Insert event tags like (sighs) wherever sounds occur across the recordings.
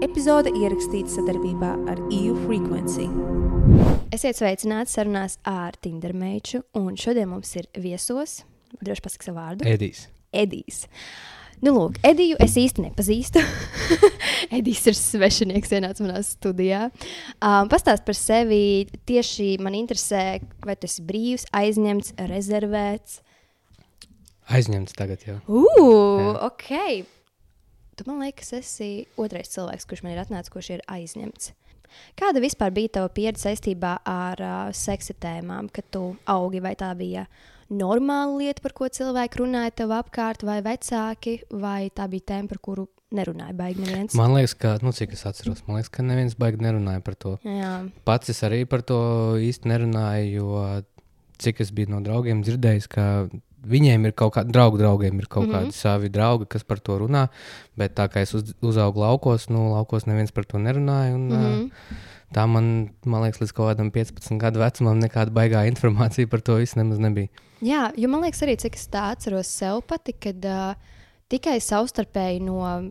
Epizode ierakstīta sadarbībā ar EU Frequency. Esiet sveicināti sarunās ar Tindermeiču, un šodien mums ir viesos, droši pasakot savu vārdu, Edijs. Edijs. Nu, lūk, Ediju es īsti nepazīstu. (laughs) Edijs ir svešinieks, ienāca manā studijā. Um, Pastāst par sevi. Tieši man interesē, vai tu esi brīvs, aizņemts, rezervēts. Aizņemts tagad jau. Ugh, ok. Tu man liekas, esi otrais cilvēks, kurš man ir atnācis, kurš ir aizņemts. Kāda vispār bija tava pieredze saistībā ar uh, seksa tēmām, kad tu augi? Vai tā bija normāla lieta, par ko cilvēki runāja tev apkārt, vai vecāki, vai tā bija tēma, par kuru nerunāja baigi neviens? Man liekas, ka, nu, cik es atceros, man liekas, ka neviens baigi nerunāja par to. Jā, Pats es arī par to īsti nerunāju, jo cik es biju no draugiem dzirdējis, ka viņiem ir kaut kādi draugi, draugiem ir kaut mm. -hmm. kādi savi draugi, kas par to runā. Bet tā kā es uz, uzaugu laukos, nu, laukos neviens par to nerunāja. Un, mm. -hmm. Tā man, man liekas, līdz kaut kādam 15 gadu vecumam nekāda baigā informācija par to visu nemaz nebija. Jā, jo man liekas, arī cik es tā atceros sev pati, kad uh, tikai savstarpēji no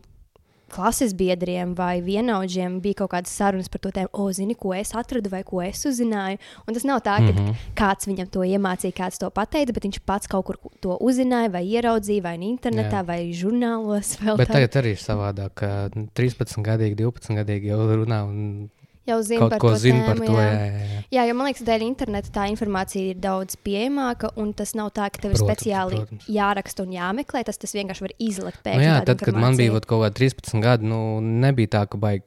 klases biedriem vai vienaudžiem bija kaut kādas sarunas par to, tēmu, o, zini, ko es atradu vai ko es uzzināju. Un tas nav tā, ka mm. -hmm. kāds viņam to iemācīja, kāds to pateica, bet viņš pats kaut kur to uzzināja vai ieraudzīja vai internetā Jā. vai žurnālos. (laughs) Bet tā. tagad arī ir savādāk, ka 13 gadīgi, 12 gadīgi jau runā un jau zina par ko to zina par tēmu, to. jā. Jā, jā, jā. Jā, jo man liekas, dēļ interneta tā informācija ir daudz pieejamāka, un tas nav tā, ka tev ir Protams, speciāli protams. jāraksta un jāmeklē. Tas, tas vienkārši var izlekt pēc Nu, jā, tad, kad man bija kaut kādi 13 gadi, nu, nebija tā, ka baigi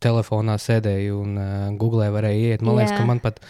telefonā sēdēju un uh, googlē varēja iet. Man liekas, Jā. ka man pat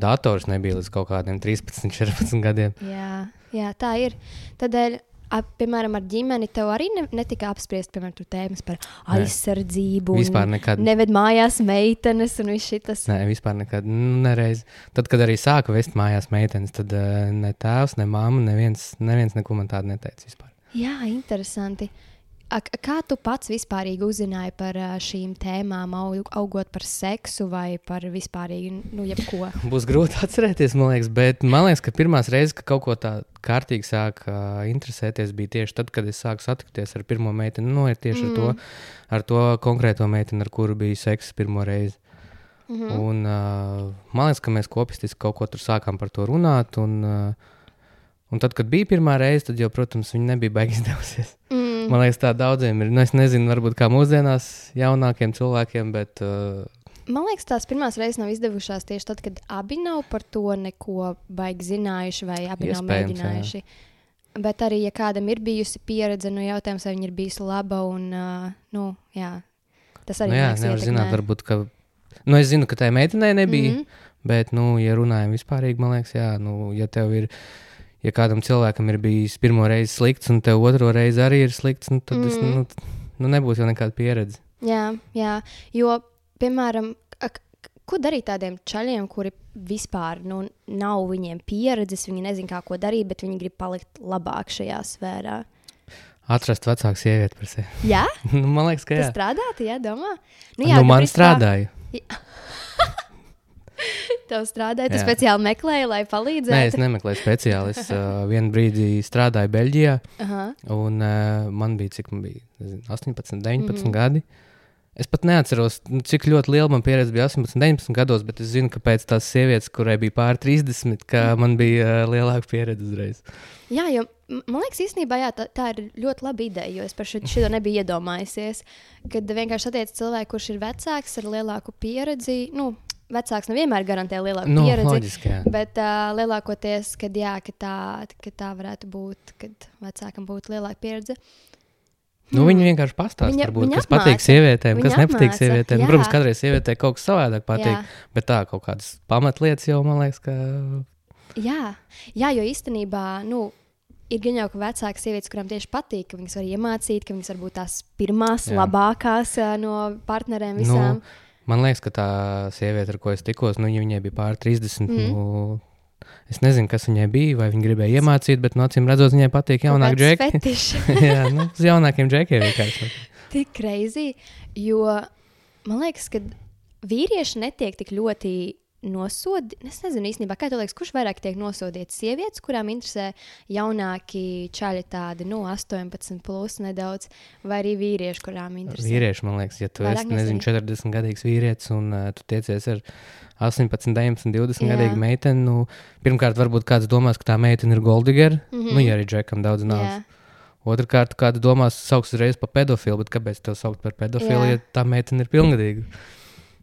dators nebija līdz kaut kādiem 13, 14 gadiem. Jā, jā, tā ir. Tādēļ, ap, piemēram, ar ģimeni tev arī ne, netika apspriest piemēram, tēmas par Nē. aizsardzību. Vispār un nekad. Neved mājās meitenes un viss šis. Nē, vispār nekad. Nu, nereiz. Tad, kad arī sāka vest mājās meitenes, tad uh, ne tēvs, ne mamma, neviens, neviens neko man tādu neteica vispār. Jā, interesanti. K- kā tu pats vispārīgi uzzināji par šīm tēmām, au- augot par seksu vai par vispārīgi, nu, jebko? (laughs) Būs grūti atcerēties, man liekas, bet man liekas, ka pirmās reizes, kad kaut ko tādu kārtīgi sāka uh, interesēties, bija tieši tad, kad es sāku satikties ar pirmo meiteni. Nu, ir tieši mm. ar, to, ar to konkrēto meiteni, ar kuru bija sekss pirmo reizi. Mm -hmm. un, uh, man liekas, ka mēs kopistiski kaut ko tur sākām par to runāt. Un, uh, un tad, kad bija pirmā reize, tad jau, protams, viņa nebija baigi izdevusies. Mm. Man liekas, tā daudziem ir. Nu, es nezinu, varbūt kā mūsdienās jaunākiem cilvēkiem, bet uh, Man liekas, tās pirmās reizes nav izdevušās tieši tad, kad abi nav par to neko baigi zinājuši vai abi nav Iespējams, mēģinājuši. Bet arī, ja kādam ir bijusi pieredze, nu jautājums, vai viņa ir bijusi laba un, uh, nu, jā, tas arī nu, jā, nevar ietekmē. zināt, varbūt, ka. Nu, es zinu, ka tai meitenei nebija. Mm. -hmm. Bet, nu, ja runājam vispārīgi, man liekas, jā, nu, ja tev ir, ja kādam cilvēkam ir bijis pirmo reizi slikts, un tev otro reizi arī ir slikts, nu, tad mm. es, nu, nu, nebūs jau nekāda pieredze. Jā, jā, jo, piemēram, ko darīt tādiem čaļiem, kuri vispār nu, nav viņiem pieredzes, viņi nezina, kā ko darīt, bet viņi grib palikt labāk šajā sfērā. Atrast vecāku sievieti par sevi. Jā, (laughs) nu, man liekas, ka jā. strādātu, jā, domā. Nu, jā, nu, man principā strādāja. (laughs) Tev strādāja, tu speciāli meklēji, lai Nē, es palīdzētu. nemeklēju speciāli. Es uh, (laughs) vienu brīdi strādāju Beļģijā, Aha. un uh, man bija, cik man bija, nezinu, 18, 19 mm Mhm. -hmm. gadi. Es pat neatceros, nu, cik ļoti liela man pieredze bija 18, 19 gados, bet es zinu, ka pēc tās sievietes, kurai bija pār 30, ka man bija uh, lielāka pieredze uzreiz. Jā, jo man liekas, īstenībā jā, tā, tā ir ļoti laba ideja, jo es par šo šo nebiju iedomājusies. Kad vienkārši satiek cilvēku, kurš ir vecāks ar lielāku pieredzi, nu, vecāks nevienmēr garantē lielāku Nu, pieredzi. loģiski. Bet uh, lielākoties, kad, jā, ka, tā, ka tā varētu būt, kad vecākam būtu lielāka pieredze. Nu, viņi vienkārši pastāsta, Viņa- varbūt, viņa kas patīk apmāca. sievietēm, Viņa kas nepatīk apmāca, sievietēm. jā. Protams, kādreiz sievietē kaut kas savādāk patīk, Jā. bet tā kaut kādas pamatlietas jau man liekas, ka. Jā, jā, jo īstenībā nu, ir gan jau ka vecākas sievietes, kurām tieši patīk, ka viņas var iemācīt, ka viņas var būt tās pirmās, jā. Labākās no partneriem visām. Nu, man liekas, ka tā sieviete, ar ko es tikos, nu, viņai bija pār 30. Mhm. Mm. Nu, es nezinu, kas viņai bija, vai viņa gribēja iemācīt, bet, no acīm redzot, viņai patīk Kaut jaunāki kāds džeki. fetišs. (laughs) Jā, nu, uz jaunākiem džekiem vienkārši. Tik reizi, jo man liekas, ka vīrieši netiek tik ļoti nosodīti. Es nezinu īstenībā, kā tev liekas, kurš vairāk tiek nosodīts. Sievietes, kurām interesē jaunāki čaļi, tādi no 18, plus nedaudz, vai arī vīrieši, kurām interesē. Vīrieši, man liekas, ja tu Vairāk esi nezinu, 40 gadīgs vīrietis un uh, tu tiecies ar 18, 19, 20 Jā. gadīgu meiteni, nu, pirmkārt, varbūt kāds domās, ka tā meitene ir Goldigera. Mm Mhm. -hmm. Nu, ja arī džekam daudz naudas. Jā. Otrakārt, kāda domās, sauks uzreiz par pedofilu, bet kāpēc tev saukt par pedofilu, Jā. ja tā meitene ir pilngadīga?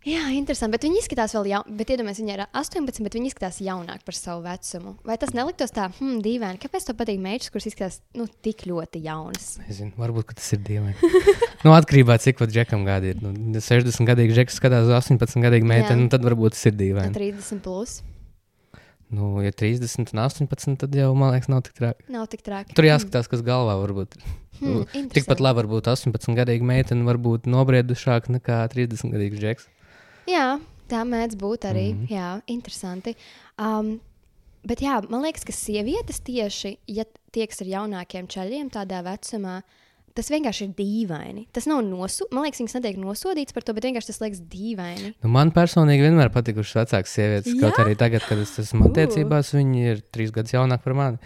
Jā, interesanti. Bet viņi izskatās vēl jauni. Bet iedomājieties, viņi ir 18, bet viņi izskatās jaunāk par savu vecumu. Vai tas neliktos tā, hmm, dīvaini? Kāpēc tev patīk meitas, kuras izskatās nu, tik ļoti jaunas? Nezinu, varbūt ka tas ir dīvaini. (laughs) nu, atkarībā no tā, cik džekam gadi ir. Nu, 60 gadīgi džeks skatās uz 18 gadīgu meiteni, nu, tad varbūt tas ir dīvaini. 30 plus. Nu, ja 30 un 18, tad jau, man liekas, nav tik traki. Nav tik traki. Tur jāskatās, kas galvā varbūt. Hmm, Tikpat labi var būt 18 gadīga meitene, varbūt nobriedušāka nekā 30 gadīgs džeks. Jā, tā mēdz būt arī. Mm. -hmm. Jā, interesanti. Um, bet jā, man liekas, ka sievietes tieši, ja tieks ar jaunākiem čaļiem tādā vecumā, tas vienkārši ir dīvaini. Tas nav nosodīts. Man liekas, viņas netiek nosodīts par to, bet vienkārši tas liekas dīvaini. Nu, man personīgi vienmēr patikušas vecākas sievietes. Jā? Kaut arī tagad, kad es esmu attiecībās, viņi ir trīs gadus jaunāki par mani.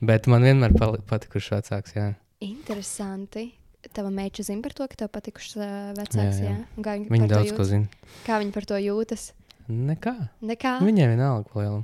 Bet man vienmēr patikušas vecākas. Interesanti. Tava meita zina par to, ka tev patikušas uh, vecāks. Jā, Jā, jā. Kā viņa, Viņi to daudz ko zina. Kā viņa par to jūtas? Nekā. Nekā. Viņai vienalga, ko liela.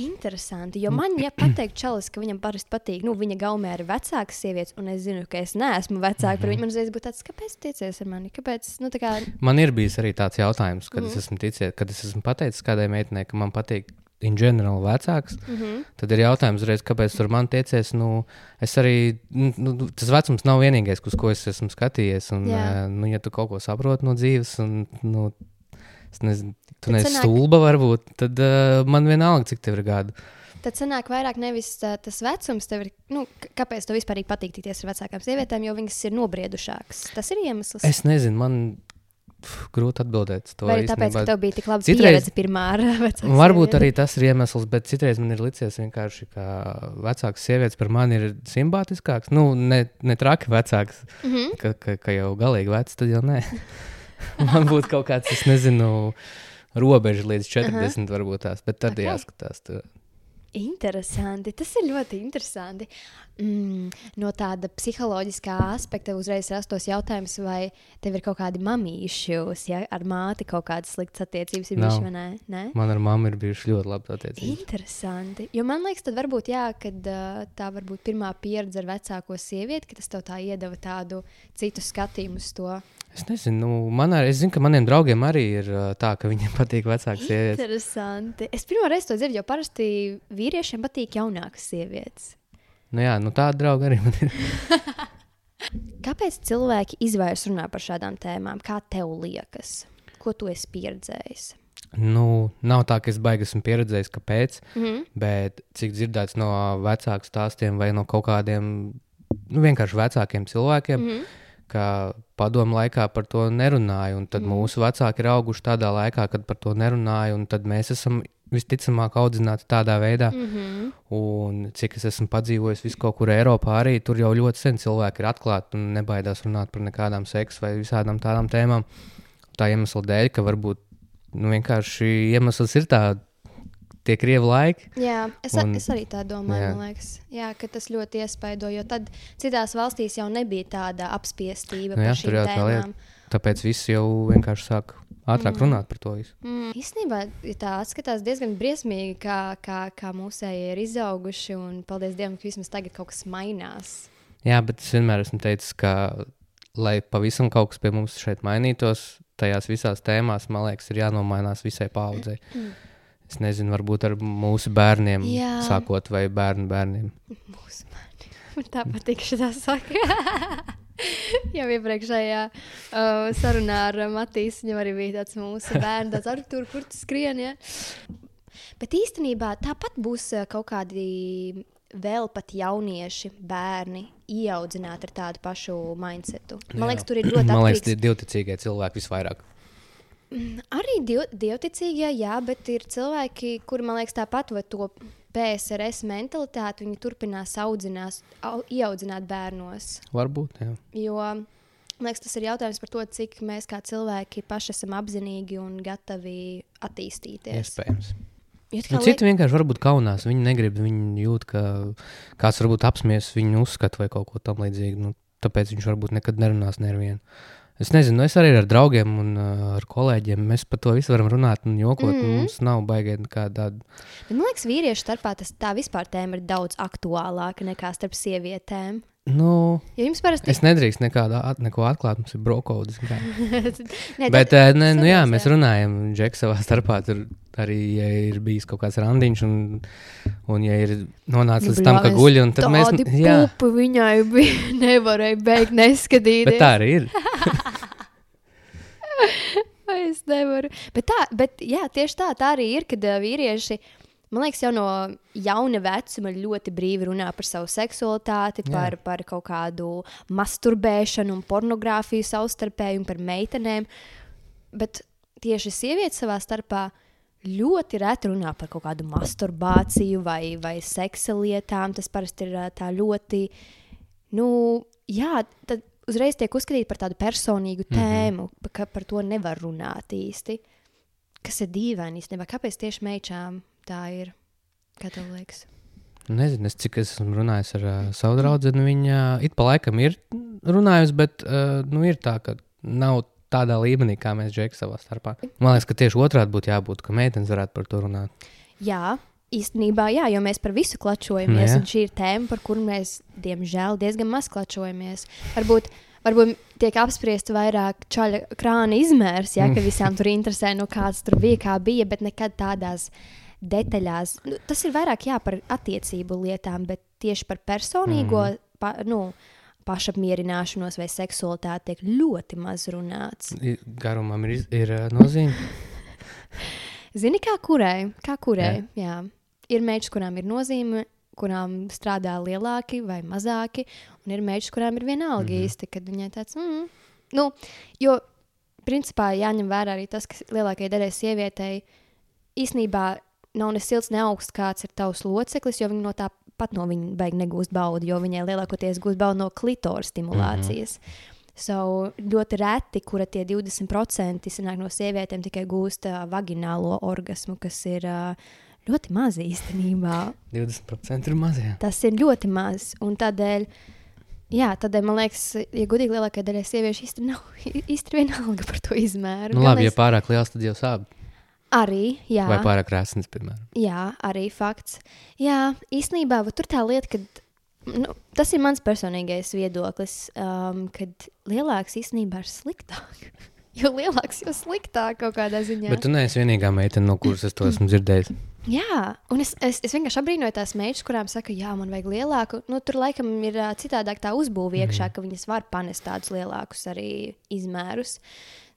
Interesanti, jo man, ja pateikt, čalis, ka viņam parasti patīk, nu, viņa gaumē ir vecākas sievietes, un es zinu, ka es neesmu vecāka par viņu, man uzreiz būtu tāds, kāpēc tiecies ar mani? Kāpēc? Nu, kā, Man ir bijis arī tāds jautājums, kad, mm. Mhm. es, esmu ticies, kad es esmu pateicis kādai meitenei, ka man patīk in general vecāks. mm -hmm. Tad ir jautājums, reiz, kāpēc tur man tiecies. Nu, es arī, nu, nu, tas vecums nav vienīgais, uz ko es esmu skatījies. Un, uh, nu, ja tu kaut ko saproti no dzīves, un nu, nezinu, tu neesi stulba, varbūt, tad uh, man vienalga, cik tev ir gadi. Tad sanāk vairāk nevis uh, tas vecums, tev ir, nu, kāpēc tev vispār patīk tikties ar vecākām sievietēm, jo viņas ir nobriedušākas. Tas ir iemesls. Es nezinu, man pf, grūti atbildēt to. Vai arī tāpēc, ka tev bija tik laba Citreiz- pieredze pirmā ar (laughs) vecāku Varbūt arī tas ir iemesls, bet citreiz man ir licies vienkārši, ka vecāks sievietes par mani ir simpātiskāks. Nu, ne, ne traki vecāks, Mm -hmm. ka, ka, ka jau galīgi vecs, tad jau nē. (laughs) man būtu kaut kāds, es nezinu, robeža līdz 40, varbūt tās, bet tad Ok. jāskatās. Tur. Interesanti. Tas ir ļoti interesanti. Mm, no tāda psiholoģiskā aspekta uzreiz rastos jautājums, vai tev ir kaut kādi mamīši, ja ar māti kaut kādas sliktas attiecības ir bijušas vai nē? nē? Man ar mammu ir bijušas ļoti labas attiecības. Interesanti. Jo man liekas, tad varbūt jā, kad, tā var būt pirmā pieredze ar vecāko sievieti, ka tas tev tā iedeva tādu citu skatījumu uz to. Es nezinu, nu, man arī, es zinu, ka maniem draugiem arī ir tā, ka viņiem (laughs) patīk vecākas sievietes. Interesanti. Es pirmo reizi to dzirdu, jo parasti vīriešiem patīk jaunākas sievietes. Nu, jā, nu, tāda drauga arī man ir. (laughs) Kāpēc cilvēki izvairs runā par šādām tēmām? Kā tev liekas? Ko tu esi pieredzējis? Nu, nav tā, ka es baigi esmu pieredzējis, kāpēc. Mm -hmm. Bet cik dzirdēts no vecāku stāstiem vai no kaut kādiem nu, vienkārši vecākiem cilvēkiem, mm. -hmm. Ka padomu laikā par to nerunāja. un Tad mm. mūsu vecāki ir auguši tādā laikā, kad par to nerunāja. un Tad mēs esam visticamāk audzināti tādā veidā. Mm -hmm. Un cik es esmu padzīvojis visu kaut kur Eiropā, arī tur jau ļoti sen cilvēki ir atklāti un nebaidās runāt par nekādām seksu vai visādām tādām tēmām. Tā iemesla dēļ, ka varbūt nu, vienkārši iemesls ir tāds. Tie krievi laiki, Jā, es, Un- es arī tā domāju, jā. man liekas, jā, ka tas ļoti iespaido, jo tad citās valstīs jau nebija tāda apspiestība Nu jā, par šīm tēmām. tāpēc visi jau vienkārši sāk ātrāk mm. runāt par to visu. Mm, īstenībā ja tā atskatās diezgan briesmīgi, kā, kā, kā mūsēji ir izauguši, un paldies Dievam, ka vismaz tagad kaut kas mainās. Jā, bet es vienmēr esmu teicis, ka, lai pavisam kaut kas pie mums šeit mainītos, tajās visās tēmās, man liekas, ir jānomainās visai paudzei. Es nezinu, varbūt ar mūsu bērniem, Jā. sākot vai bērnu bērniem. Mūsu bērni. Man tā patīk, tā saka. (laughs) Jau iepriekšējā uh, sarunā ar uh, Matīsu viņam arī bija tāds mūsu bērns, tāds ar tur, kur tu skrien. Ja? Bet īstenībā tāpat būs uh, kaut kādi vēl pat jaunieši, bērni, ieaudzināti ar tādu pašu mindsetu. Man Jā. liekas, tur ir ļoti Man liekas, atkarīgs. tie divticīgie cilvēki visvairāk. Arī diev, dievticīgie, jā, bet ir cilvēki, kuri man liekas tāpat vai to PSRS mentalitāti, viņi turpinās audzinās, au, ieaudzināt bērnos. Varbūt, jā. Jo Man liekas, tas ir jautājums par to, cik mēs kā cilvēki paši esam apzinīgi un gatavi attīstīties. Iespējams. Tā Nu, citi vienkārši varbūt kaunās. Viņi negrib, viņi jūt, ka kāds varbūt apsmies viņu uzskatu vai kaut ko tamlīdzīgu. Nu, tāpēc viņš varbūt nekad nerunās nevienu. Es nezinu, nu, es arī ar draugiem un uh, ar kolēģiem. Mēs par to visu varam runāt un jokot. Mm. -hmm. Mums nav baigta nekāda tāda. Bet man liekas, vīriešu starpā tas tā vispār tēma ir daudz aktuālāka nekā starp sievietēm. Nu, Jo jums parasti es nedrīkstu nekādā, at, neko atklāt. Mums ir brokodas. (laughs) Nē, Bet, tad- ne, nu, jā, mēs runājam. Džeks savā starpā tur arī ja ir bijis kaut kāds randiņš. Un, un ja ir nonācis līdz tam, ka guļ, un tad mēs. Jā, pupi viņai bija, (laughs) nevarēja beigt neskatīties. bet tā arī ir. (laughs) (laughs) Es nevaru. Bet, tā, bet jā, tieši tā, tā arī ir, kad uh, vīrieši. Man liekas, jau no jauna vecuma ļoti brīvi runā par savu seksualitāti, Jā. par, par kaut kādu masturbēšanu, un pornogrāfiju savstarpēji un par meitenēm. Bet tieši sievietes savā starpā ļoti reti runā par kaut kādu masturbāciju vai, vai seksa lietām. Tas parasti ir ā, tā ļoti, nu, jā, tad uzreiz tiek uzskatīta par tādu personīgu Mhm. tēmu, mm -hmm. ka par to nevar runāt īsti. Kas ir dīvaini īstenībā? Kāpēc tieši meičām tā ir? Kā tev liekas? Nezinu, es, cik es esmu runājis ar uh, savu draugu. Viņa it pa laikam ir runājusi, bet uh, nu, ir tā, ka nav tādā līmenī, kā mēs džekam savā starpā. Man liekas, ka tieši otrādi būtu jābūt, ka meitenes varētu par to runāt. Jā, īstenībā, jā, jo mēs par visu klačojamies. Jā. Un šī ir tēma, par kuru mēs, diemžēl, diezgan maz klačojamies. Varbūt, varbūt tiek apspriesta vairāk čaļa krāna izmērs, ja ka visām tur interesē, nu, kāds tur bija, kā bija, bet nekad tādās detaļās. Nu, tas ir vairāk jā, par attiecību lietām, bet tieši par personīgo. Mm. Pa, nu, Pašapmierināšanos vai seksualitāti tiek ļoti maz runāts. Garumam ir, ir uh, nozīme. (laughs) Zini, kā kurai? Kā kurai? Jā. Jā. Ir meitas, kurām ir nozīme, kurām strādā lielāki vai mazāki, un ir meitas, kurām ir vienalga mm. -hmm. īsti, kad viņai tāds mm. - nu, jo principā jāņem vērā arī tas, ka lielākajai daļai sievietei īsnībā nav ne silts, ne augsts, kāds ir tavs loceklis, jo viņi no tā pat no viņa baigi negūst baudu, jo viņai lielākoties gūst baudu no klitora stimulācijas. Mm -hmm. So, ļoti reti, kura tie 20% sanāk no sievietēm tikai gūst uh, vaginālo orgasmu, kas ir uh, ļoti maz īstenībā. 20% ir mazie. Tas ir ļoti maz. Un tādēļ, jā, tādēļ man liekas, ja gudīgi lielākajai daļai sieviešu īsti nav (laughs) īsti vienalga par to izmēru. Nu, labi, ja mēs- pārāk liels, tad jau sāp. Arī, jā. Vai pārāk krāsnes, piemēram. Jā, arī fakts. Jā, īstenībā tur tā lieta, ka nu, tas ir mans personīgais viedoklis, um, kad lielāks īstenībā ir sliktāk. (laughs) Jo lielāks, jo sliktāk kaut kādā ziņā. Bet tu neesi vienīgā meitene, no kuras es to esmu dzirdējis. Jā, un es, es, es vienkārši apbrīnoju tās meitas, kurām saka, jā, man vajag lielāku. Nu, tur laikam ir uh, citādāk tā uzbūve iekšā, mm. ka viņas var panest tādus lielākus arī izmērus.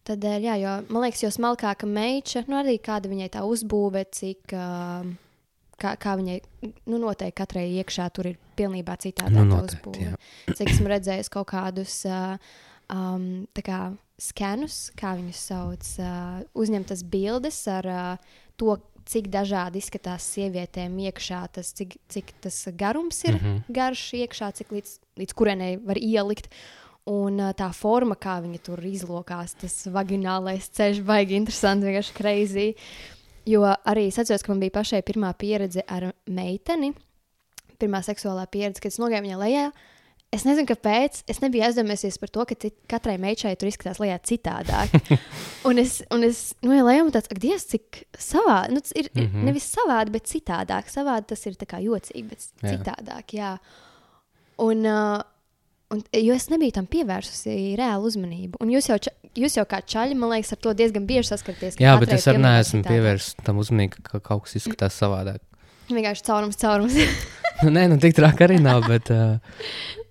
Tādēļ, jā, jo man liekas, jo smalkāka meita, nu arī kāda viņai tā uzbūve, cik. Uh, Kā, kā viņai nu, noteikti katrai iekšā tur ir pilnībā citāda Nu, noteikti. Cik esmu redzējis kaut kādus uh, um, tā kā skenus, kā viņus sauc, uh, uzņemtas bildes ar uh, to, cik dažādi izskatās sievietēm iekšā, tas, cik, cik tas garums ir mm. -hmm. garš iekšā, cik līdz, līdz kurienei var ielikt. Un tā forma, kā viņi tur izlokās, tas vaginālais ceļš, baigi interesanti, vienkārši crazy. Jo arī es atceros, ka man bija pašai pirmā pieredze ar meiteni, pirmā seksuālā pieredze, kad es nogāju viņai lejā. Es nezinu, kāpēc. Es nebiju aizdomējusies par to, ka cit, katrai meitai tur izskatās lejā citādāk. (laughs) un es, un es nu, ja lejā, un tāds, ak, Dievs, cik savādi. Nu, tas ir mm. -hmm. nevis savādi, bet citādāk. Savādi tas ir jocīgi, bet Jā. citādāk. Jā. Un, uh, un, jo es nebiju tam pievērsusi reālu uzmanību. Un jūs jau, ča, jūs jau kā čaļi, man liekas, ar to diezgan bieži saskaraties. ka Jā, bet es arī neesmu pievērsis tam uzmanību, ka kaut kas izskatās savādāk. Vienkārši caurums, caurums. (laughs) Nu, Nē, nu tik traki arī nav. (laughs) Bet, uh,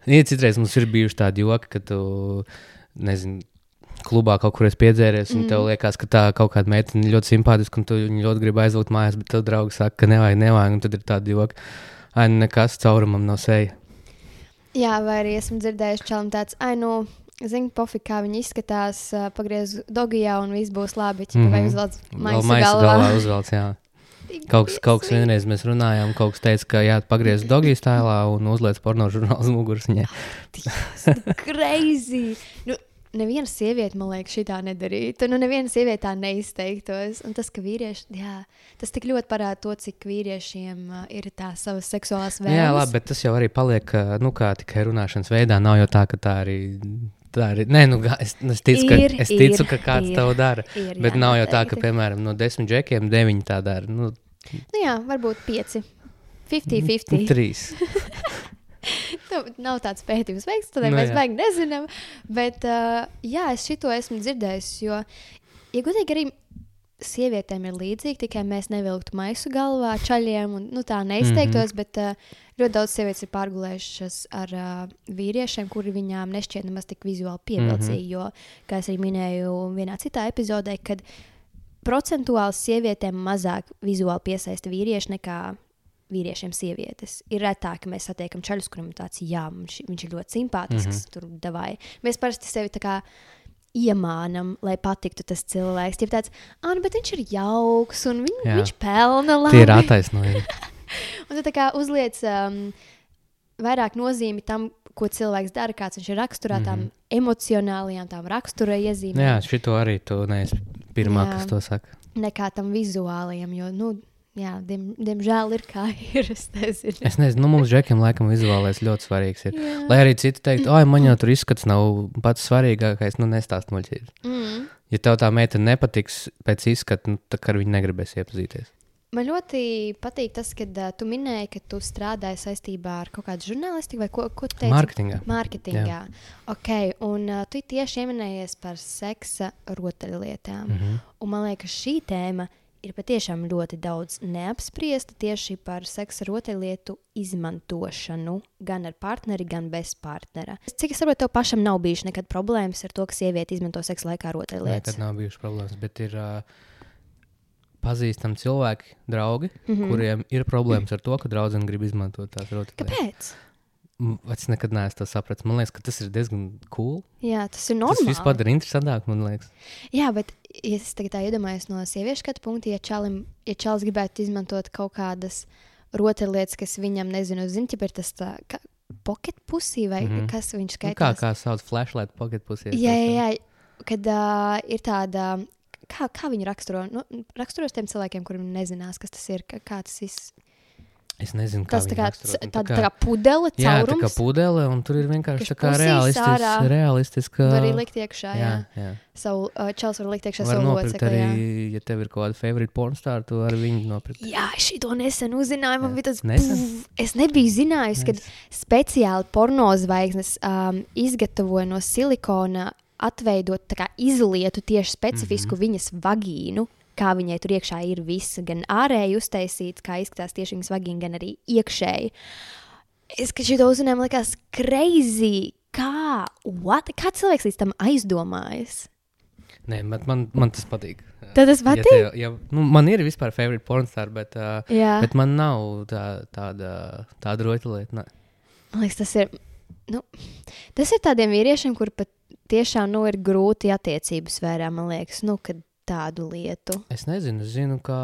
ja citreiz mums ir bijuši tādi joki, ka tu, nezinu, klubā kaut kur esi piedzēries, un mm. tev liekas, ka tā kaut kāda meitene ļoti simpātiska, un tu viņu ļoti gribi aizvūt mājās, bet tev draugs saka, ka nevajag, nevajag, un tad ir tādi joki. Ai, nu nekas caurumam nav seja. Jā, vai arī esmu dzirdējuši čalam tāds, ai, nu, zini, pofīgi, kā viņi izskatās, pagriez dogijā un viss būs labi. Mm -hmm. Vai Mhm. uzvelc maisa galvā. galvā uzvelc, jā. Kaut kas, kaut kas vienreiz mēs runājām, kaut kas teica, ka jāatpagriez dogijas tēlā un uzliec porno žurnālu uz muguras viņai. (laughs) Crazy! Nu, neviena sieviete, man liekas, šitā nedarītu. Nu, neviena sieviete tā neizteiktos. Un tas, ka vīrieši, jā, tas tik ļoti parāda to, cik vīriešiem uh, ir tā savas seksuālās vēlmes. Jā, labi, bet tas jau arī paliek nu, kā tikai runāšanas veidā. Nav jau tā, ka tā arī. Tā arī, nē, nu, es, es ticu, ka, Ir, es ticu, ir, ka kāds ir, to dara. Ir, Bet jā, nav jau tā, ka, piemēram, no desmit džekiem deviņi tā dara. Nu, Nu, jā, varbūt pieci. 50-50. (laughs) Trīs. (laughs) Nu, nav tāds pētījums veikts, tad Nu, mēs baigi nezinām. Bet, uh, jā, es šito esmu dzirdējis. Jo, ja godīgi, arī sievietēm ir līdzīgi, tikai mēs nevilktu maisu galvā čaļiem un nu, tā neizteiktos. Mm -hmm. Bet uh, ļoti daudz sievietes ir pārgulējušas ar uh, vīriešiem, kuri viņām nešķiet nemaz tik vizuāli pievilcīgi. Mm -hmm. Jo, kā es arī minēju vienā citā epizodē, kad procentuāli sievietēm mazāk vizuāli piesaista vīrieši nekā vīriešiem sievietes. Ir retāk, ka mēs satiekam čaļus, kuriem tāds, jā, viņš, viņš ir ļoti simpātisks, mm -hmm. tur davai. Mēs parasti sevi tā kā iemānam, lai patiktu tas cilvēks. Tie ir tāds, ah, nu, bet viņš ir jauks un viņ, Jā. viņš pelna labi. Tie ir attaisnojumi. (laughs) Un tā kā uzliec um, vairāk nozīmi tam, ko cilvēks dara, kāds viņš ir raksturā, mm -hmm. tām emocionālajām, tām rakstura iezīmēm. Jā, šito arī tu neesi pirmā, Jā. kas to saka. nekā tam vizuālajam. Jo, nu, jā, diem, diemžēl ir kā (laughs) ir. Es nezinu. Es nezinu, nu, mums džekiem laikam vizuālais ļoti svarīgs ir. Jā. Lai arī citi teiktu, oi, man jau tur izskats nav pats svarīgākais, nu, nestāst muļķības. Mm. Ja tev tā meitene nepatiks pēc izskata, nu, tad ar viņu negribēs iepazīties. Man ļoti patīk tas, ka uh, tu minēji, ka tu strādāji saistībā ar kaut kādu žurnālistiku vai ko, ko teici? Mārketingā. Mārketingā. Ok, un uh, tu tieši pieminējies par seksa rotaļlietām. Mm. -hmm. Un man liekas, šī tēma ir patiešām ļoti daudz neapspriesta tieši par seksa rotaļlietu izmantošanu gan ar partneri, gan bez partnera. Cik es saprotu, tev pašam nav bijušas nekad problēmas ar to, ka sieviete izmanto seksa laikā rotaļlietas. Nekad nav bijušas problēmas, bet ir uh, pazīstami cilvēki, draugi, mm. -hmm. kuriem ir problēmas ar to, ka draudzene grib izmantot tās rotaļlietas. Kāpēc? Es nekad neesmu to sapratis. Man liekas, ka tas ir diezgan cool. Jā, tas ir Tas normāli. viss padara interesantāk, man liekas. Jā, bet ja es tagad iedomājos no sieviešu skatu punkta, ja čalim, ja čalis gribētu izmantot kaut kādas rotaļlietas, kas viņam, nezinu, zina, ja ir tas tā, kā pocket pusī vai mm. -hmm. kas viņš Nu, kā, skaitās. kā sauc flashlight pocket pusē? jā, jā, jā, kad uh, ir tāda, kā, kā viņi raksturo, nu, raksturos tiem cilvēkiem, kuriem nezinās, kas tas ir, kā, kā tas ir. Es nezinu, kā Tas tā kā, raksturo. Nu, tā, tā kā pudele, Jā, tā kā caurums. pudele, un tur ir vienkārši Kas tā kā realistis, realistiska. Var arī likt iekšā, jā. jā, jā. Savu, uh, čels var likt iekšā Var savu locekli, jā. arī, ja tev ir kaut kāda favorite pornstāra, tu vari viņu nopirkt. Jā, es to nesen uzzināju. Man Jā. bija tas Nesen? puf, Es nebiju zinājis, ka speciāli porno zvaigznes um, izgatavoja no silikona atveidot tā kā izlietu tieši specifisku mm. -hmm. viņas vagīnu. Kā viņai tur iekšā ir viss, gan ārēji uztaisīts, kā izskatās tieši viņas vagīna, gan arī iekšēji. Es, kad šo uzzināju, man liekas, crazy. Kā, what? kā cilvēks līdz tam aizdomājas? Nē, bet man, man tas patīk. Tad tas Ja patīk? tev- ja, nu, man ir vispār favorite pornstāra, bet, uh, Jā, bet man nav tā, tāda, tāda rotaļlieta. ne. Man liekas, tas ir. Nu, tas ir tādiem vīriešiem, kur pat tiešām nu, ir grūti attiecību sfērā, man liekas, nu, kad tādu lietu Es nezinu, es zinu, ka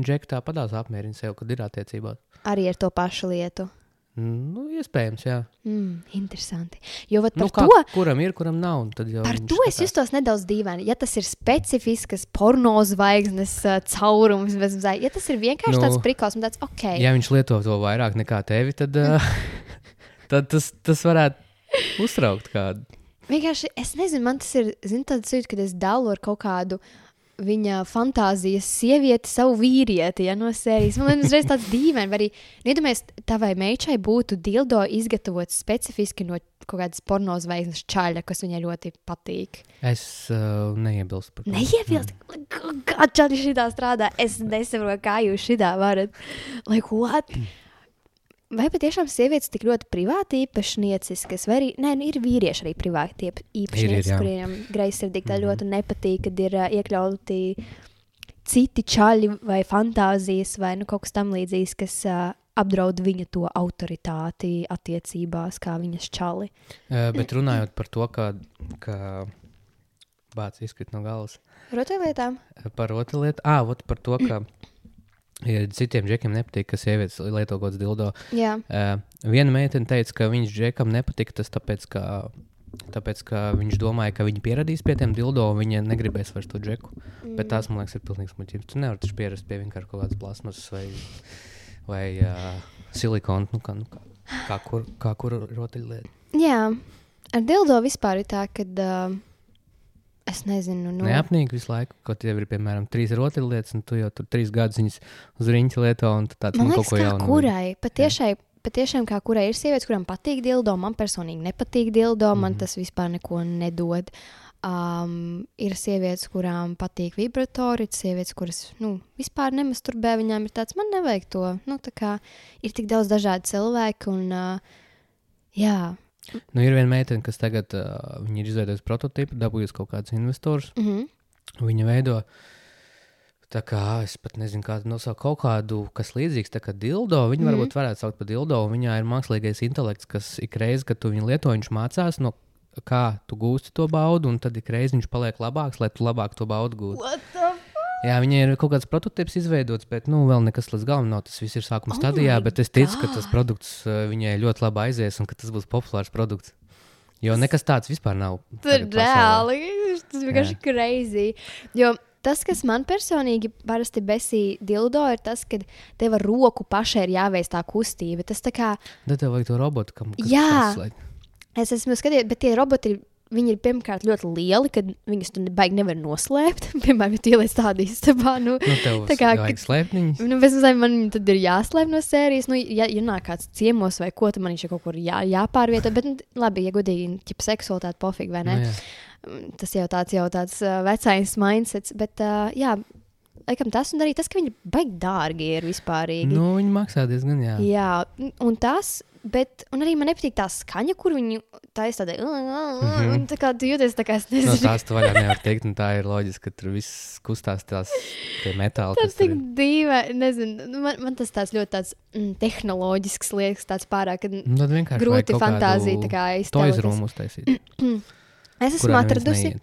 Džeka tā padās apmierina sev, kad ir attiecībās. arī ar to pašu lietu. Nu, iespējams, jā. Mm, interesanti. Jo Nu, kā, to, kuram ir, kuram nav. Tad jau par to es skatās. justos nedaudz dīvaini. Ja tas ir specifisks porno zvaigznes uh, caurums, zvaigznes, ja tas ir vienkārši nu, tāds prikals un tāds ok. Ja viņš lieto to vairāk nekā tevi, tad, uh, (laughs) tad tas, tas varētu uztraukt kādu. Vienkārši es nezinu, man tas ir zin, tāds jūtas, kad es dalu ar kaut kādu viņa fantāzijas sievieti, savu vīrieti ja, no sērijas. Man liekas, tas ir dīvaini. Vai arī, iedomājieties, tavai meitai būtu dildo izgatavots specifiski no kaut kādas porno zvaigznes čaļa, kas viņai ļoti patīk. Es uh, neiebilstu par to. Neiebilst, kā čaļi šitā strādā. Es nesaprotu, kā jūs šitā varat. Like, what? Vai patiešām sievietes tik ļoti privāti īpašnieciskas, vai arī nē, nu, ir vīrieši arī privāti īp- īpašnieci, jā. kuriem greizsirdīgi tā Mhm. ļoti nepatīk, kad ir uh, iekļauti citi čaļi vai fantāzijas vai nu, kaut kas tamlīdzīgs, kas uh, apdraud viņa to autoritāti attiecībās, kā viņas čali. Uh, bet runājot par to, ka, ka bācis izkrīt no galvas. Rotaļlietām? Par otru lietu, ah, par to, ka ja citiem džekiem nepatīk, ka sievietes lieto kaut kādu dildo. Jā. Uh, viena meitene teica, ka viņš džekam nepatika tas tāpēc, ka Tāpēc, ka viņš domāja, ka viņi pieradīs pie tiem dildo, un viņa negribēs vairs to džeku. Mm. Bet tās, man liekas, ir pilnīgs muļķības. Tu nevari taču pierast pie vienkārši kaut kādas plasmasas vai, vai uh, silikona, nu, kā, nu, kā, kā, kur, kā kura rotaļlieta. Jā, ar dildo vispār ir tā, ka uh, es nezinu, nu, Neapnīgi visu laiku, kaut tev ir, piemēram, trīs rotaļlietas, un tu jau tur trīs gadus viņas uz riņķa lieto, un tāds Man liekas, kaut ko jaunu. kurai patiešai. Patiešām, kā kurai ir sievietes, kurām patīk dildo, man personīgi nepatīk dildo, mm -hmm. man tas vispār neko nedod. Um, ir sievietes, kurām patīk vibratori, ir sievietes, kuras nu, vispār nemasturbē. Viņām ir tāds, man nevajag to. Nu, tā kā ir tik daudz dažādu cilvēku, un uh, jā, Nu, ir viena meitene, kas tagad uh, ir izveidojusi prototypu, dabūjusi kaut kādus investorus. mm -hmm. Viņa veido tā kā, es pat nezinu, kādu nosaukt, kaut kādu, kas līdzīgs tā kā dildo. Viņa mm. Mhm. varbūt varētu saukt par dildo, viņā ir mākslīgais intelekts, kas ik reizi, kad tu viņu lieto, viņš mācās, no kā tu gūsti to baudu, un tad ik reizi viņš paliek labāks, lai tu labāk to baudu gūtu. Jā, viņai ir kaut kāds prototyps izveidots, bet nu, vēl nekas līdz galam nav. Tas viss ir sākuma Oh stadijā, bet es ticu, ka tas God. produkts uh, viņai ļoti labi aizies un ka tas būs populārs produkts. Jo nekas tāds vispār nav. Pasaulē. reāli. Tas vienkārši crazy. Jo tas, kas man personīgi parasti besī dildo, ir tas, ka tev ar roku pašai ir jāveic tā kustība. Tas tā kā Tad tev vajag to robotu, kam kas Jā. tas, lai... es esmu skatījies, bet tie roboti ir. Viņi ir pirmkārt ļoti lieli, kad viņus tur baigi nevar noslēpt. (laughs) Piemēram, ja tu ieliec tādu istabā, nu, Nu, Tā kā, vajag slēpniņus. nu bez mazliet man tad ir jāslēp no sērijas. Nu, ja, ja nāk kāds ciemos vai ko, tad man viņš ir kaut kur jā, jāpārvieto. Bet, nu, labi, ja godīgi, ja seksualitāte pofīgi vai ne. Nu, jā. Mm, tas jau tāds, jau tāds uh, vecais mindsets. Bet, uh, jā, laikam tas un arī tas, ka viņi baigi dārgi ir vispārīgi. Nu, viņi maksā diezgan, jā. Jā, un- tas, bet un arī man nepatīk tā skaņa, kur viņi taisa tādu Mhm. un tā kā tu jūties tā kā es No nezinu. tās tu vaļā nevar teikt, un tā ir loģiski, ka tur viss kustās tās tie metāli. Tas tik dīvaini, nezinu. nu, Man, man tas tāds ļoti tāds, mm, tehnoloģisks liekas, tāds pārāk. Nu, grūti fantāzija tā kā iztēloties. room uztaisīt. (clears throat) Es esmu atradusi. neiet.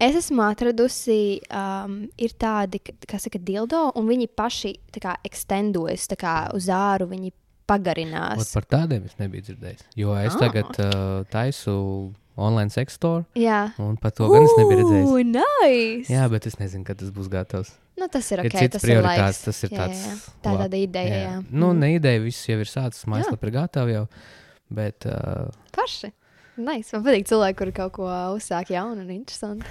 Es esmu atradusi, um, ir tādi, ka- kas saka, dildo, un viņi paši tā kā ekstendojas, kā uz āru viņi Ot, pagarinās. par tādiem es nebiju dzirdējis. Jo es Ah. tagad uh, taisu online sex store, Jā, un par to gan es nebiju redzējis. Ugh, nice! Jā, bet es nezinu, kad tas būs gatavs. Nu, tas ir Ir ok. cits tas ir prioritāts, tas ir Jā, tāds jā, jā. Tā ir tāda ideja. Jā, jā. Nu, Mm. ne ideja, viss jau ir sācis, mājaslapa ir gatava jau. Bet, uh, Paši. Nice. Man patīk cilvēki, kuri kaut ko uzsāk jaunu un interesantu.